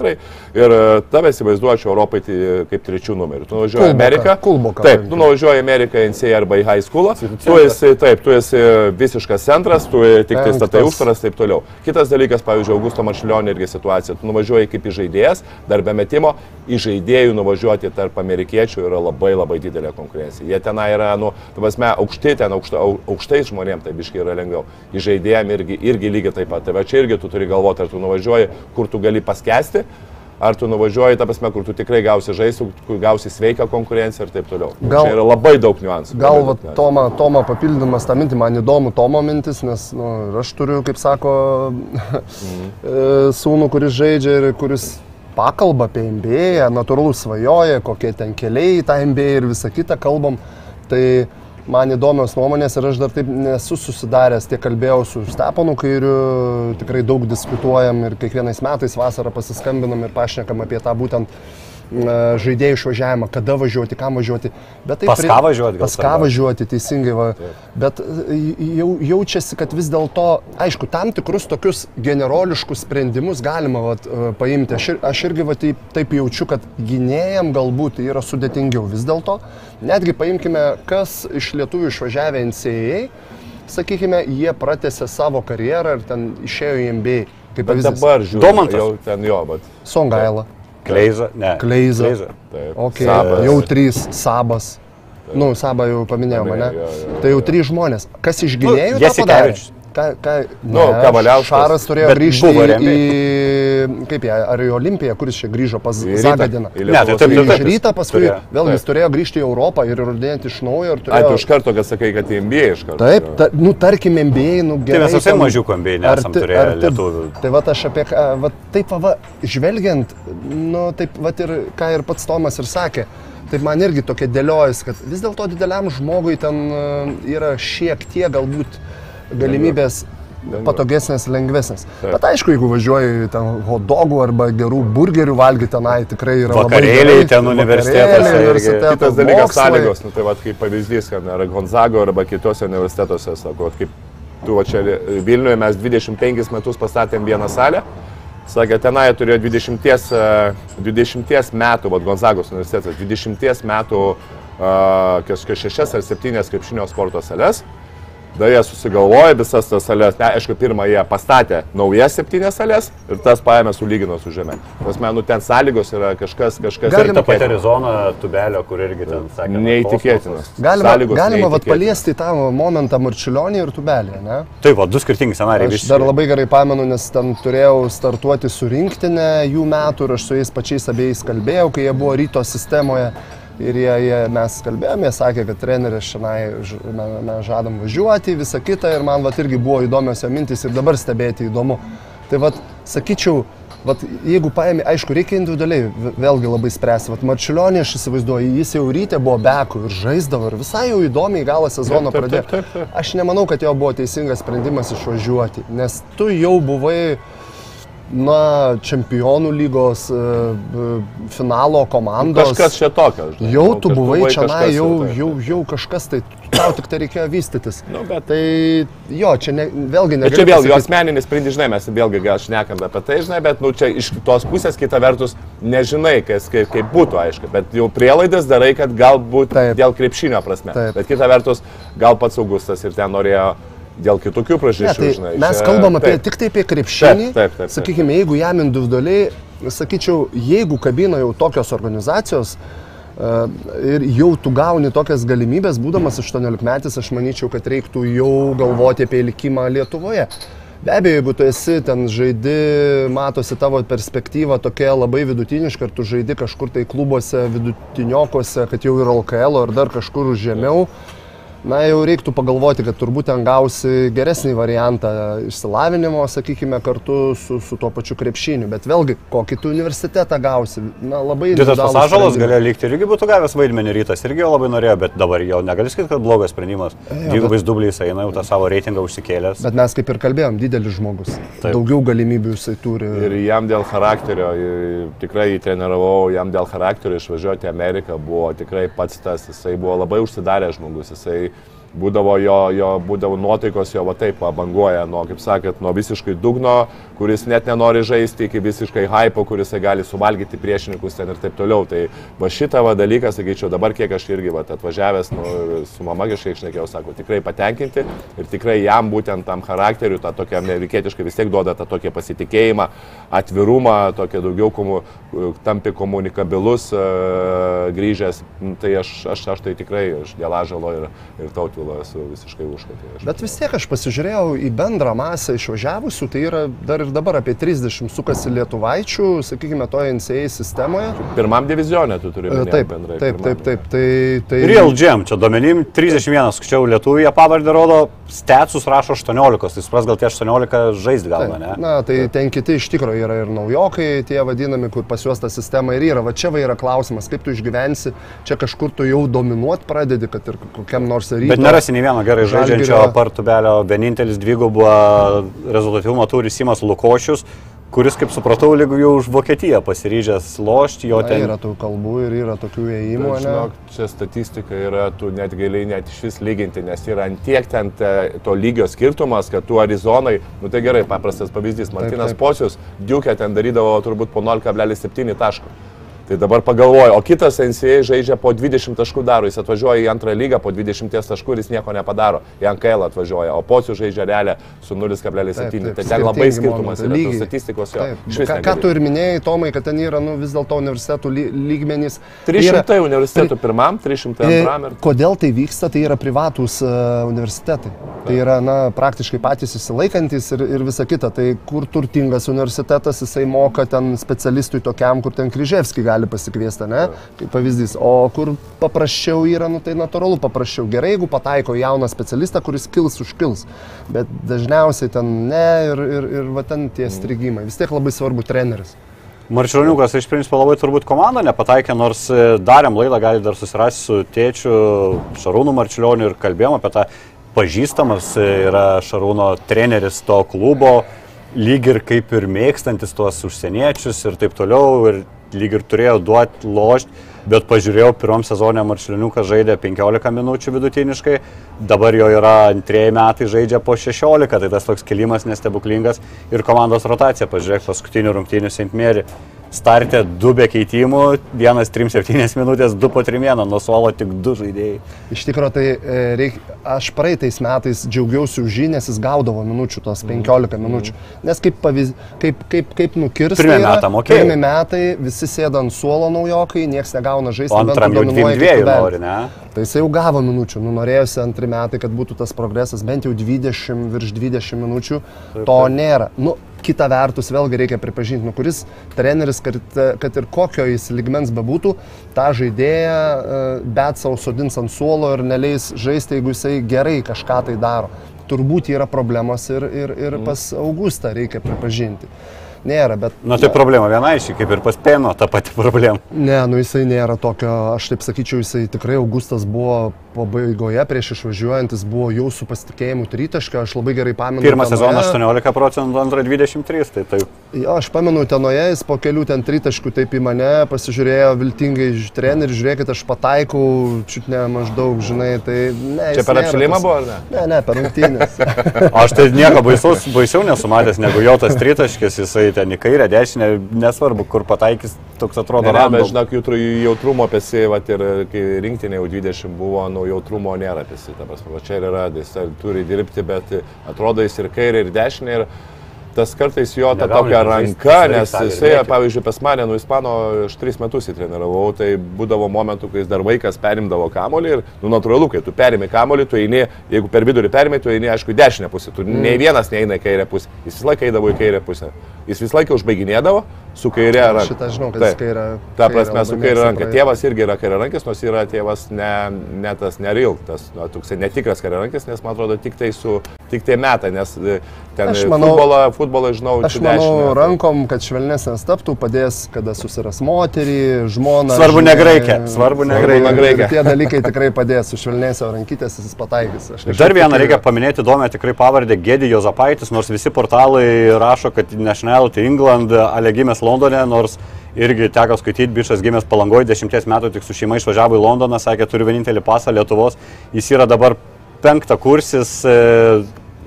ir e, tave įsivaizduočiau Europai tai kaip trečių numerių. Tu nuvažiuoji į Ameriką. Kulboką Taip, tu nuvažiuoji į Ameriką, NCA arba į high school. Tu esi, taip, tu esi visiškas centras, tu tik tai statai užtvaras, taip toliau. Kitas dalykas, pavyzdžiui, Augusto Maršilionė irgi situacija. Tu nuvažiuoji kaip į žaidėjas, dar be metimo, į žaidėjų nuvažiuoti tarp amerikiečių yra labai labai didelė konkurencija. Jie tenai yra, nu, tu pasme, aukšti ten, aukšta, au- aukštais žmonėms tai biškai yra lengviau. Į žaidėjim irgi, irgi lygiai taip pat. Tai va čia irgi tu turi galvoti, ar tu nuvažiuoji, kur tu gali paskesti. Ar tu nuvažiuoji, ta prasme, kur tu tikrai gausi žaisti, kur gausi sveiką konkurenciją ir taip toliau. Gal- Čia yra labai daug niuansų. Gal va. Toma, Toma papildymas tą mintį, man įdomu Tomo mintis, nes nu, aš turiu, kaip sako, mhm. sūnų, kuris žaidžia ir kuris pakalba apie MBA, natūralų svajoja, kokie ten keliai į tą MBA ir visą kitą kalbam. Tai man įdomios nuomonės ir aš dar taip nesu susidaręs, tiek kalbėjau su Steponu Kairiu, tikrai daug diskutuojam ir kiekvienais metais vasarą pasiskambinam ir pašnekam apie tą būtent žaidėjų išvažiavimą, kada važiuoti, kam važiuoti. Taip Pas ką važiuoti, Pas ką važiuoti, teisingai. Va. Bet e, jau, jaučiasi, kad vis dėlto, aišku, tam tikrus tokius generoliškus sprendimus galima vat, e, paimti. Aš, ir, aš irgi va, taip, taip jaučiu, kad gynėjam galbūt tai yra sudėtingiau. Vis dėlto, netgi paimkime, kas iš lietuvių išvažiavę NCAA, sakykime, jie pratęsė savo karjerą ir ten išėjo į MBA. Kaip pavyzdys. dabar žiūriu, Domantas. jau ten jo, bet. Songaila. Kleiza, ne. Kleiza. Taip, Okay. Sabas. Jau trys sabas. Nu, sabą jau paminėjau, Paminėjau, ne? jo, jo, Tai jau trys žmonės. Kas iš gynėjų? tą padarė? Jasikevičius. Ką, ką, Nu, Kavaliauskas. Šaras turėjo grįžti į, į, kaip jie, ar į Olimpiją, kuris čia grįžo pas Rytą. Zagadiną. Ne, tai taip, rytą. taip, taip. Iš ryto paskui turėjo. vėl jis Taip. turėjo grįžti į Europą ir įrodinėti iš naujo. ir Ai, tu turėjo- iš karto, kad sakai, kad į MBA iš karto. Taip, ta, nu tarkim, MBA, nu gerai. Tai mes visai mažiukų MBA nesam arti- turėję arti- lietuvių. Tai va aš apie va taip va, žvelgiant, nu taip va ir ką ir pats Tomas ir sakė, taip man irgi tokia dėliojas, kad vis dėlto dideliam žmogui ten e, yra šiek tiek galbūt galimybės patogesnės, lengvesnės. Taip. Bet aišku, jeigu važiuoji ten hotdogų arba gerų burgerių valgyti tenai, tikrai yra labai Vakarėliai gerai. ten universitetuose universiteto Kitas dalykas mokslai. sąlygos, nu, tai va, kaip pavyzdys, kad ar Gonzago arba kitose universitetuose, sako, kaip tu va čia Vilniuje mes 25 metus pastatėm vieną salę, sakė, tenai turėjo 20, e, 20 metų, va Gonzagos universitetas, 20 metų a, kažkas 6 ar 7 krepšinio sporto sales. Da jie susigalvoja visas tas salės, ne, aišku, pirmą jie pastatė naujas septynės salės ir tas paėmė sulygino su žemė. Tas menų ten sąlygos yra kažkas, kažkas Galima- Ta pati Arizona tubelio, kur irgi ten sakė. na, neįtikėtinas. Galima, Sąlygos galima vat, paliesti tą momentą Marčiulionį ir Tubelį, ne? Taip, va, du skirtingi scenarijai. Aš visi. dar labai gerai pamenu, nes ten turėjau startuoti su rinktinė jų metų ir aš su jais pačiais abiejais kalbėjau, kai jie buvo ryto sistemoje. Ir jie, jie, mes kalbėjome, jie sakė, kad treneris šiandien mes žadam važiuoti, visą kitą ir man vat, irgi buvo įdomios jo mintis ir dabar stebėti įdomu. Tai vad, sakyčiau, vat, jeigu paėmė, aišku, reikia individualiai vėlgi labai spręsti. Vat Marčiulionį aš įsivaizduoju, jis jau ryte buvo bekų ir žaisdavo ir visai jau įdomiai galą sezono pradėjo. Aš nemanau, kad jo buvo teisingas sprendimas išvažiuoti, nes tu jau buvai, na, čempionų lygos e, finalo komandos. Kažkas čia tokio. žinai. Jau Nu, tu buvai čia, kažkas jau, taip. jau, jau kažkas, tai tau tik tai reikėjo vystytis. Nu, bet- Tai jo, čia ne, vėlgi ne. Čia vėl jo asmeninis sprendimas, žinai, mes vėlgi gal šnekam apie tai, žinai, bet nu, čia iš kitos pusės, kita vertus, nežinai, kas, kaip, kaip būtų, aišku, bet jau prielaidas darai, kad galbūt Taip. dėl krepšinio prasme. Taip. Bet kita vertus, gal pats Augustas ir ten norėjo dėl kitokių priežasčių, tai žinai. mes čia- kalbam apie, taip. tik tai apie krepšinį. Taip, taip, taip, taip. Sakykime, jeigu jam individualiai, sakyčiau, jeigu kabina jau tokios organizacijos e, ir jau tu gauni tokias galimybės, būdamas 18 metais, aš manyčiau, kad reiktų jau galvoti apie likimą Lietuvoje. Be abejo, jeigu tu esi ten žaidi, matosi tavo perspektyva tokia labai vidutiniška, ir tu žaidi kažkur tai klubuose vidutiniokose, kad jau ir LKL ar dar kažkur žemiau, Na, jau reiktų pagalvoti, kad turbūt ten gausi geresnį variantą išsilavinimo, sakykime, kartu su, su tuo pačiu krepšiniu. Bet vėlgi, kokį tu universitetą gausi. Na, labai Ditas individualūs pasažalas galėjo likti ir irgi būtų gavęs vaidmenį rytas, irgi labai norėjo, bet dabar jau negali sakyti, kad blogas sprendimas. Dvigubais dubliais eina, jau tą savo reitingą užsikėlęs. Bet mes kaip ir kalbėjom, didelis žmogus. Taip. Daugiau galimybių jisai turi. Ir jam dėl charakterio, tikrai jį treniravau, jam dėl charakterio išvažiuoti į Ameriką buvo tikrai pats tas, jisai buvo labai užsidaręs žmogus, jisai būdavo jo, jo būdavo nuotaikos jo va taip banguoja nuo, kaip sakėt, nuo visiškai dugno, kuris net nenori žaisti, iki visiškai hypo, kuris gali suvalgyti priešininkus ten ir taip toliau. Tai va šitą va dalyką, sakyčiau, dabar kiek aš irgi va, atvažiavęs, nu, su mama kažkiek išnekėjau, sako, tikrai patenkinti ir tikrai jam būtent tam charakteriu, tą tokią amerikietiškai vis tiek duoda tą tokį pasitikėjimą, atvirumą, tokia daugiau komu, tampi komunikabilus e, grįžęs. Nu, Tai aš, aš, aš tai tikrai, aš dėl ažalo ir, ir tautilo esu visiškai už tai. Aš, Bet vis tiek aš pasižiūrėjau į bendrą masę išvažiavusių, tai yra dar ir dabar apie 30 sukasi lietuvaičių, sakykime, toje NCA sistemoje. Pirmam divizionė tu turi E, minėti Taip, bendrai. taip, taip, taip. Tai, tai... Real Gem, čia duomenim 31, skaičiau Lietuvėje pavardę rodo, Stetsus rašo 18, tai supras gal tie 18 žaisti galima, ne? Na, tai ten kiti iš tikrųjų yra ir naujokai, tie vadinami, kur pas juos ta sistema ir yra. Va čia va yra klausimas, kaip tu išgyvensi, čia kažkur tu jau dominuot pradedi, kad ir kokiam nors rytui. Bet nerasi nei vieno gerai žaidžiančio partubelio, vienintelis dvigubą rezultatyvumą turi Simas Lukošius, kuris, kaip supratau, lyg jau už Vokietiją pasiryžęs lošti, jo Na, ten yra tų kalbų ir yra tokių ėjimų, Bet, žinok, čia statistika yra, tu net gali net iš vis lyginti, nes yra antiek ten te, to lygio skirtumas, kad tu Arizonai, nu tai gerai, paprastas pavyzdys, Martinas taip. Posius, Diukė ten darydavo turbūt po 0,7 taško. Tai dabar pagalvoju, o kitas NCA žaidžia po 20 taškų daro, jis atvažiuoja į antrą lygą po 20 taškų ir jis nieko nepadaro. Į NKL atvažiuoja, o pocių žaidžia realią su 0,7. Tai ten labai skirtingi skirtumas momentai, yra statistikos jo. Taip. Ką, ką tu ir minėjai, Tomai, kad ten yra nu, vis dėlto universitetų ly, lygmenys. Tai 300 yra- universitetų pirmam, 300 Ir antram ir... Kodėl tai vyksta, tai yra privatus uh, universitetai. Tai yra, na, praktiškai patys įsilaikantis ir, ir visa kita. Tai kur turtingas universitetas, jisai moka ten specialistui tokiam, kur ten Kryževskį gali pasikviesti, ne? Kaip pavyzdys. O kur paprasčiau yra, nu tai natūralu paprasčiau. Gerai, jeigu pataiko jauną specialistą, kuris kils užkils. Bet dažniausiai ten ne ir, ir, ir va ten tie strigimai. Vis tiek labai svarbu treneris. Marčioniukas iš principo labai turbūt komanda nepataikė, nors e, darėm laidą, gali dar susirasti su tėčiu Šarūnu Marčiulioniu ir kalbėjom apie tą pažįstamas e, yra Šarūno treneris to klubo, lyg ir kaip ir mėgstantis tuos užsieniečius ir taip toliau, ir lyg ir turėjo duoti lošti, bet pažiūrėjau, pirmam sezonė Marčiulioniukas žaidė 15 minučių vidutiniškai, dabar jo yra antrieji metai žaidžia po 16, tai tas toks kilimas nestebuklingas ir komandos rotacija, pažiūrėk, paskutinių rungtynių St. Startė du be keitimų, vienas 3-7 minutės, du po 3-1, nuo suolo tik du žaidėjai. Iš tikrųjų, tai e, reik, aš praeitais metais džiaugiausi už jį, nes jis gaudavo minučių, tos 15 minučių. Nes kaip, pavyz, kaip, kaip, kaip nukirsti. Pirmi metai mokėjai. Pirmi metai, visi sėda ant suolo naujokai, niekas negauna žaisti. Antram jau dviejų nori, ne? Tai jis jau gavo minučių, nu norėjusi antri metai, kad būtų tas progresas, bent jau 20, virš 20 minučių, to nėra. Nu, kita vertus, vėlgi reikia pripažinti, nu, kuris treneris, kad, kad ir kokio jis ligmens bebūtų, tą žaidėją e, bet savo sodins ant suolo ir neleis žaisti, jeigu jisai gerai kažką tai daro. Turbūt yra problemos ir, ir, ir pas Augustą reikia pripažinti. Nėra, bet... Na tai problema viena iš jų, kaip ir pas Peno, ta pati problema. Ne, nu jisai nėra tokio, aš taip sakyčiau, jisai tikrai Augustas buvo pabaigoje prieš išvažiuojantis, buvo jau su pasitikėjimu tritaškio, aš labai gerai pamenu. Pirmą sezoną 18 procentų, antrą 23, tai taip. Jo, aš pamenu Tenoje, jis po kelių ten tritaškų taip į mane pasižiūrėjo viltingai iš trenerių, žiūrėkit, aš pataikau, čiut ne maždaug, žinai, tai ne. Čia per apšilimą tas- buvo, ar ne? Ne, ne, per rungtynės. Aš tai nieko baisaus, baisiau nesumatęs negu jo tas tritaškis, jisai ten į kairę, dešinę, nesvarbu, kur pataikys, toks atrodo Ne, ne, random. žinok, jautru- jautrumo apie si, vat, ir kai rinktinė jau 20 buvo, nu, jautrumo nėra apie si, ta prasme, va čia ir yra, jis turi dirbti, bet atrodo jis ir kairė, ir dešinė, ir tas kartais jo ta tokia ranka, nes jisai, pavyzdžiui, pas mane, nu, Ispano, aš 3 metus įtreniravau, tai būdavo momentų, kai jis dar vaikas perimdavo kamolį ir, nu, natūralu, kai tu perimi kamolį, tu eini, jeigu per vidurį perimi, tu eini, aišku, į dešinę pusę, tu mm. nei vienas neina į kairę pusę, jis visą laiką eidavo į kairę pusę, jis visą laiką užbaiginėdavo su kairė ranka. Šitą žinau, kad jis kairę. Ta prasme, su labai kairė ranka. Tėvas irgi yra kairė rankis, nors yra tėvas ne, ne tas neril, tas nu, toksai netikras kairė rankis, nes man atrodo tik tai su, tik tai meta, nes e, ten Aš aš manau- futbolą, futbolą žinau, Aš su manau, dešine. rankom, kad švelnesnės taptų, padės, kada susiras moterį, žmoną. Svarbu ne žinai, graikė, svarbu ne graikė. ne Tie dalykai tikrai padės, su švelnėsio rankytės jis pataikys. Dar vieną reikia paminėti įdomią tikrai pavardę Gedi Jozapaitis, nors visi portalai rašo, kad Nationality England, ale gimęs Londone, nors irgi teko skaityti, bišas gimęs palangoje, dešimties metų tik su šeima išvažiavo į Londoną, sakė, turiu vienintelį pasą Lietuvos, jis yra dabar penktą kursis, e,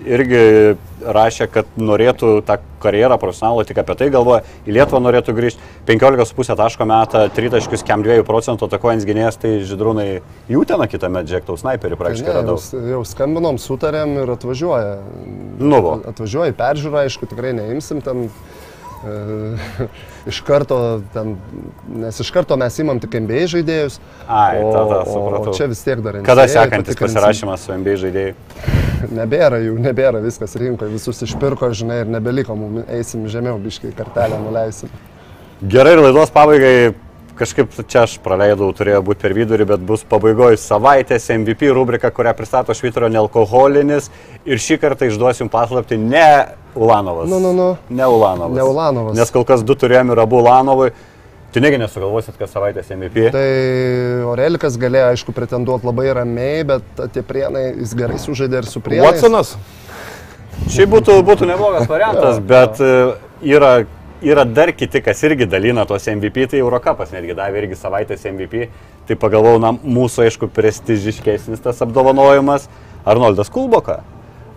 irgi rašė, kad norėtų tą karjerą profesionalų, tik apie tai galvoja, į Lietuvą norėtų grįžti, 15,5 taško metą, 3 taškus, kem 2 procentų atakuojant gynėjas, tai žydrūnai jų ten kitą met džektau sniperį praktiškai Ne, radau. jau, jau skambinom, sutarėm ir atvažiuoja. Nu, va. Atvažiuoja į peržiūrą, aišku, tikrai neimsim ten. E, iš karto, ten, nes iš karto mes imam tik MBA žaidėjus. Ai, o, tada o supratau. čia vis tiek dar Kada NCAA sekantis pasirašymas su MBA žaidėjai? Nebėra jų, nebėra viskas rinkoje, visus išpirko, žinai, ir nebeliko, mums eisim žemiau, biškai kartelę nuleisim. Gerai, ir laidos pabaigai kažkaip čia aš praleidau, turėjo būti per vidurį, bet bus pabaigoje savaitės MVP rubrika, kurią pristato Švitro nealkoholinis. Ir šį kartą išduosiu jums paslapti ne Ulanovas. Nu, nu, nu. Ne Ulanovas. Ne Ulanovas. Nes kol kas du turėjome ir abu Ulanovai. Tu negi nesugalvosit, kas savaitės MVP. Tai Orelikas galėjo, aišku, pretenduoti labai ramiai, bet tie prienai, jis gerai sužaidė ir su prienais. Watsonas? Šiaip būtų, būtų neblogas variantas, bet e, yra, yra dar kiti, kas irgi dalina tos MVP, tai Eurocapas netgi davė irgi savaitės MVP. Tai pagalvojau, na, mūsų aišku prestižiškesnis tas apdovanojimas. Arnoldas Kulboka.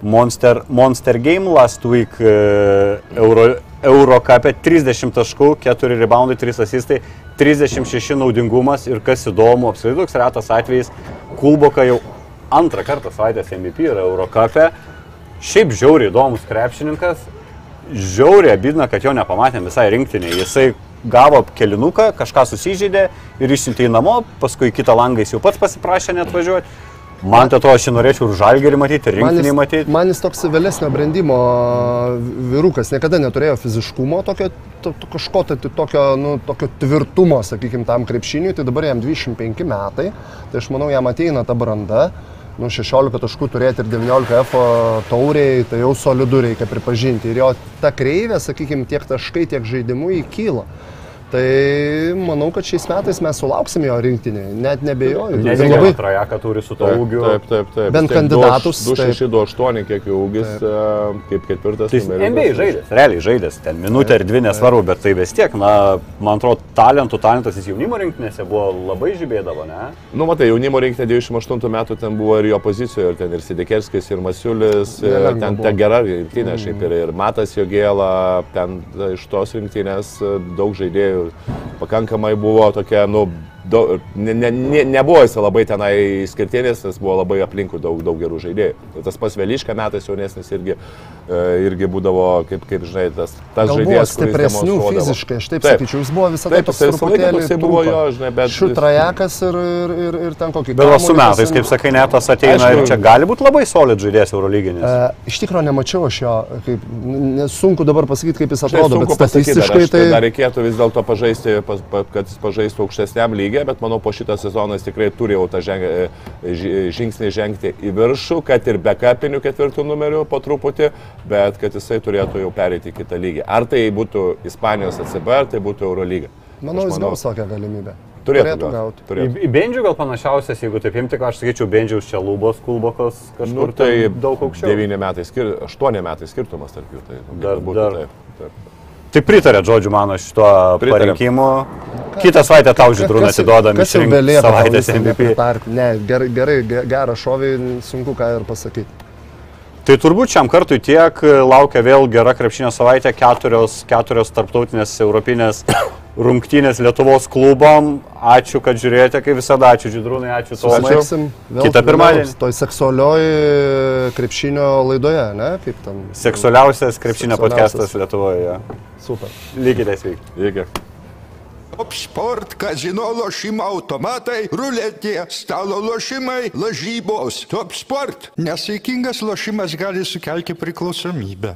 Monster, Monster Game last week uh, Euro, Eurocapė 30 taškų, 4 reboundai, 3 asistai, 36 naudingumas ir kas įdomu, apskritai toks retas atvejis, Kulboka jau antrą kartą savaitės MVP yra Eurocapė. Šiaip žiauriai įdomus krepšininkas, žiauriai abidina, kad jo nepamatėm visai rinktinė. Jisai gavo kelinuką, kažką susižeidė ir išsiuntė į namo, paskui kitą langą jis jau pats pasiprašė net važiuoti. Man tai to aš jį norėčiau ir žalgerį matyti, ir rinktinį matyti. man jis toks vėlesnio brandimo vyrukas, niekada neturėjo fiziškumo, tokio, to, to, kažko tai tokio, nu, tokio tvirtumo, sakykime, tam krepšiniui, tai dabar jam 25 metai, tai aš manau, jam ateina ta branda, nu, 16 taškų turėti ir 19 F tauriai, tai jau solidu reikia pripažinti. Ir jo ta kreivė, sakykime, tiek taškai, tiek žaidimų įkyla. Tai manau, kad šiais metais mes sulauksim jo rinktinį, net nebejoju. Ne, Ir labai trajeką turi su to Taip, ūgiu. taip, taip. taip. Bent kandidatus, 2-6, 2-8, kiek jų ūgis, e, kaip ketvirtas. Tai jis numeriukas. NBA žaidės, realiai žaidės, ten minutę ar dvi nesvarbu, bet tai vis tiek, na, man atrodo, talentų, talentas jis jaunimo rinktinėse buvo labai žibėdavo, ne? Nu, matai, jaunimo rinktinė 28 metų ten buvo ir jo pozicijoje, ir ten ir Sidekerskis, ir Masiulis, ir Nelengva ten ta gera rinktinė, šiaip ir, ir Matas Jogėla, ten e, iš tos rinktinės e, daug žaidėjų, pakankamai buvo tokia, nu, daug, ne, ne, ne, nebuvo jis labai tenai skirtinis, nes buvo labai aplinkui daug, daug gerų žaidėjų. Tas pas Veliška metais jaunesnis irgi, e, irgi būdavo, kaip, kaip žinai, tas, tas Gal buvo žaidėjas. kuris stipresnių fiziškai, aš taip, Taip. sakyčiau, jis buvo visada Taip, toks truputėlį toksai buvo jo, žinai, bet- Šutrajakas ir, ir, ir, ir ten kokį Bet su metais, kaip sakai, net tas ateina Aišku. ir čia gali būti labai solid žaidėjas Eurolyginis. E, iš tikrųjų nemačiau aš jo, kaip, n- sunku dabar pasakyti, kaip jis atrodo, bet pasakyti, dar, statistiškai aš- tai... dar reikėtų vis dėlto pažaisti, kad jis pažaistų aukštesniam lygiai, bet manau po šitą sezoną jis tikrai turi jau tą ženg, e, ži- žingsnį žengti į viršų, kad ir be kapinių ketvirtų numerių po truputį, bet kad jisai turėtų jau pereiti į kitą lygį. Ar tai būtų Ispanijos ACB, ar tai būtų Eurolyga. Manau, jis gaus tokią galimybę. Turėtų, gauti. gauti. Į, Turėtų. į Bendžių gal panašiausias, jeigu taip imti, aš sakyčiau, Bendžiaus čia lubos, kulbokas kažkur Nu, tai daug aukščiau. 9 metai, skir... 8 metai skirtumas tarp jų. Tai, nu, Dar- būtų, dar. Taip, taip. Tai pritarė, žodžiu, mano šituo Pritariam. parinkimu. Kitą savaitę tau žydrūną atiduodam belieka savaitės MVP. nepritarti? Ne, gerai, gerai, ge- gerą šovį, sunku ką ir pasakyti. Tai turbūt šiam kartui tiek laukia vėl gera krepšinio savaitė, keturios, keturios tarptautinės europinės rungtynės Lietuvos klubom. Ačiū, kad žiūrėjote, kaip visada, ačiū Žydrūnai, ačiū Tomai. Susitiksim vėl Kitą pirmadienį. Toj seksualioj krepšinio laidoje, ne? Kaip ten. Seksualiausias krepšinio podcastas Lietuvoje. Super. Lygite sveiki. Iki. Top sport, kazino lošimo automatai, ruletė, stalo lošimai, lažybos. Top sport. Nesaikingas lošimas gali sukelti priklausomybę.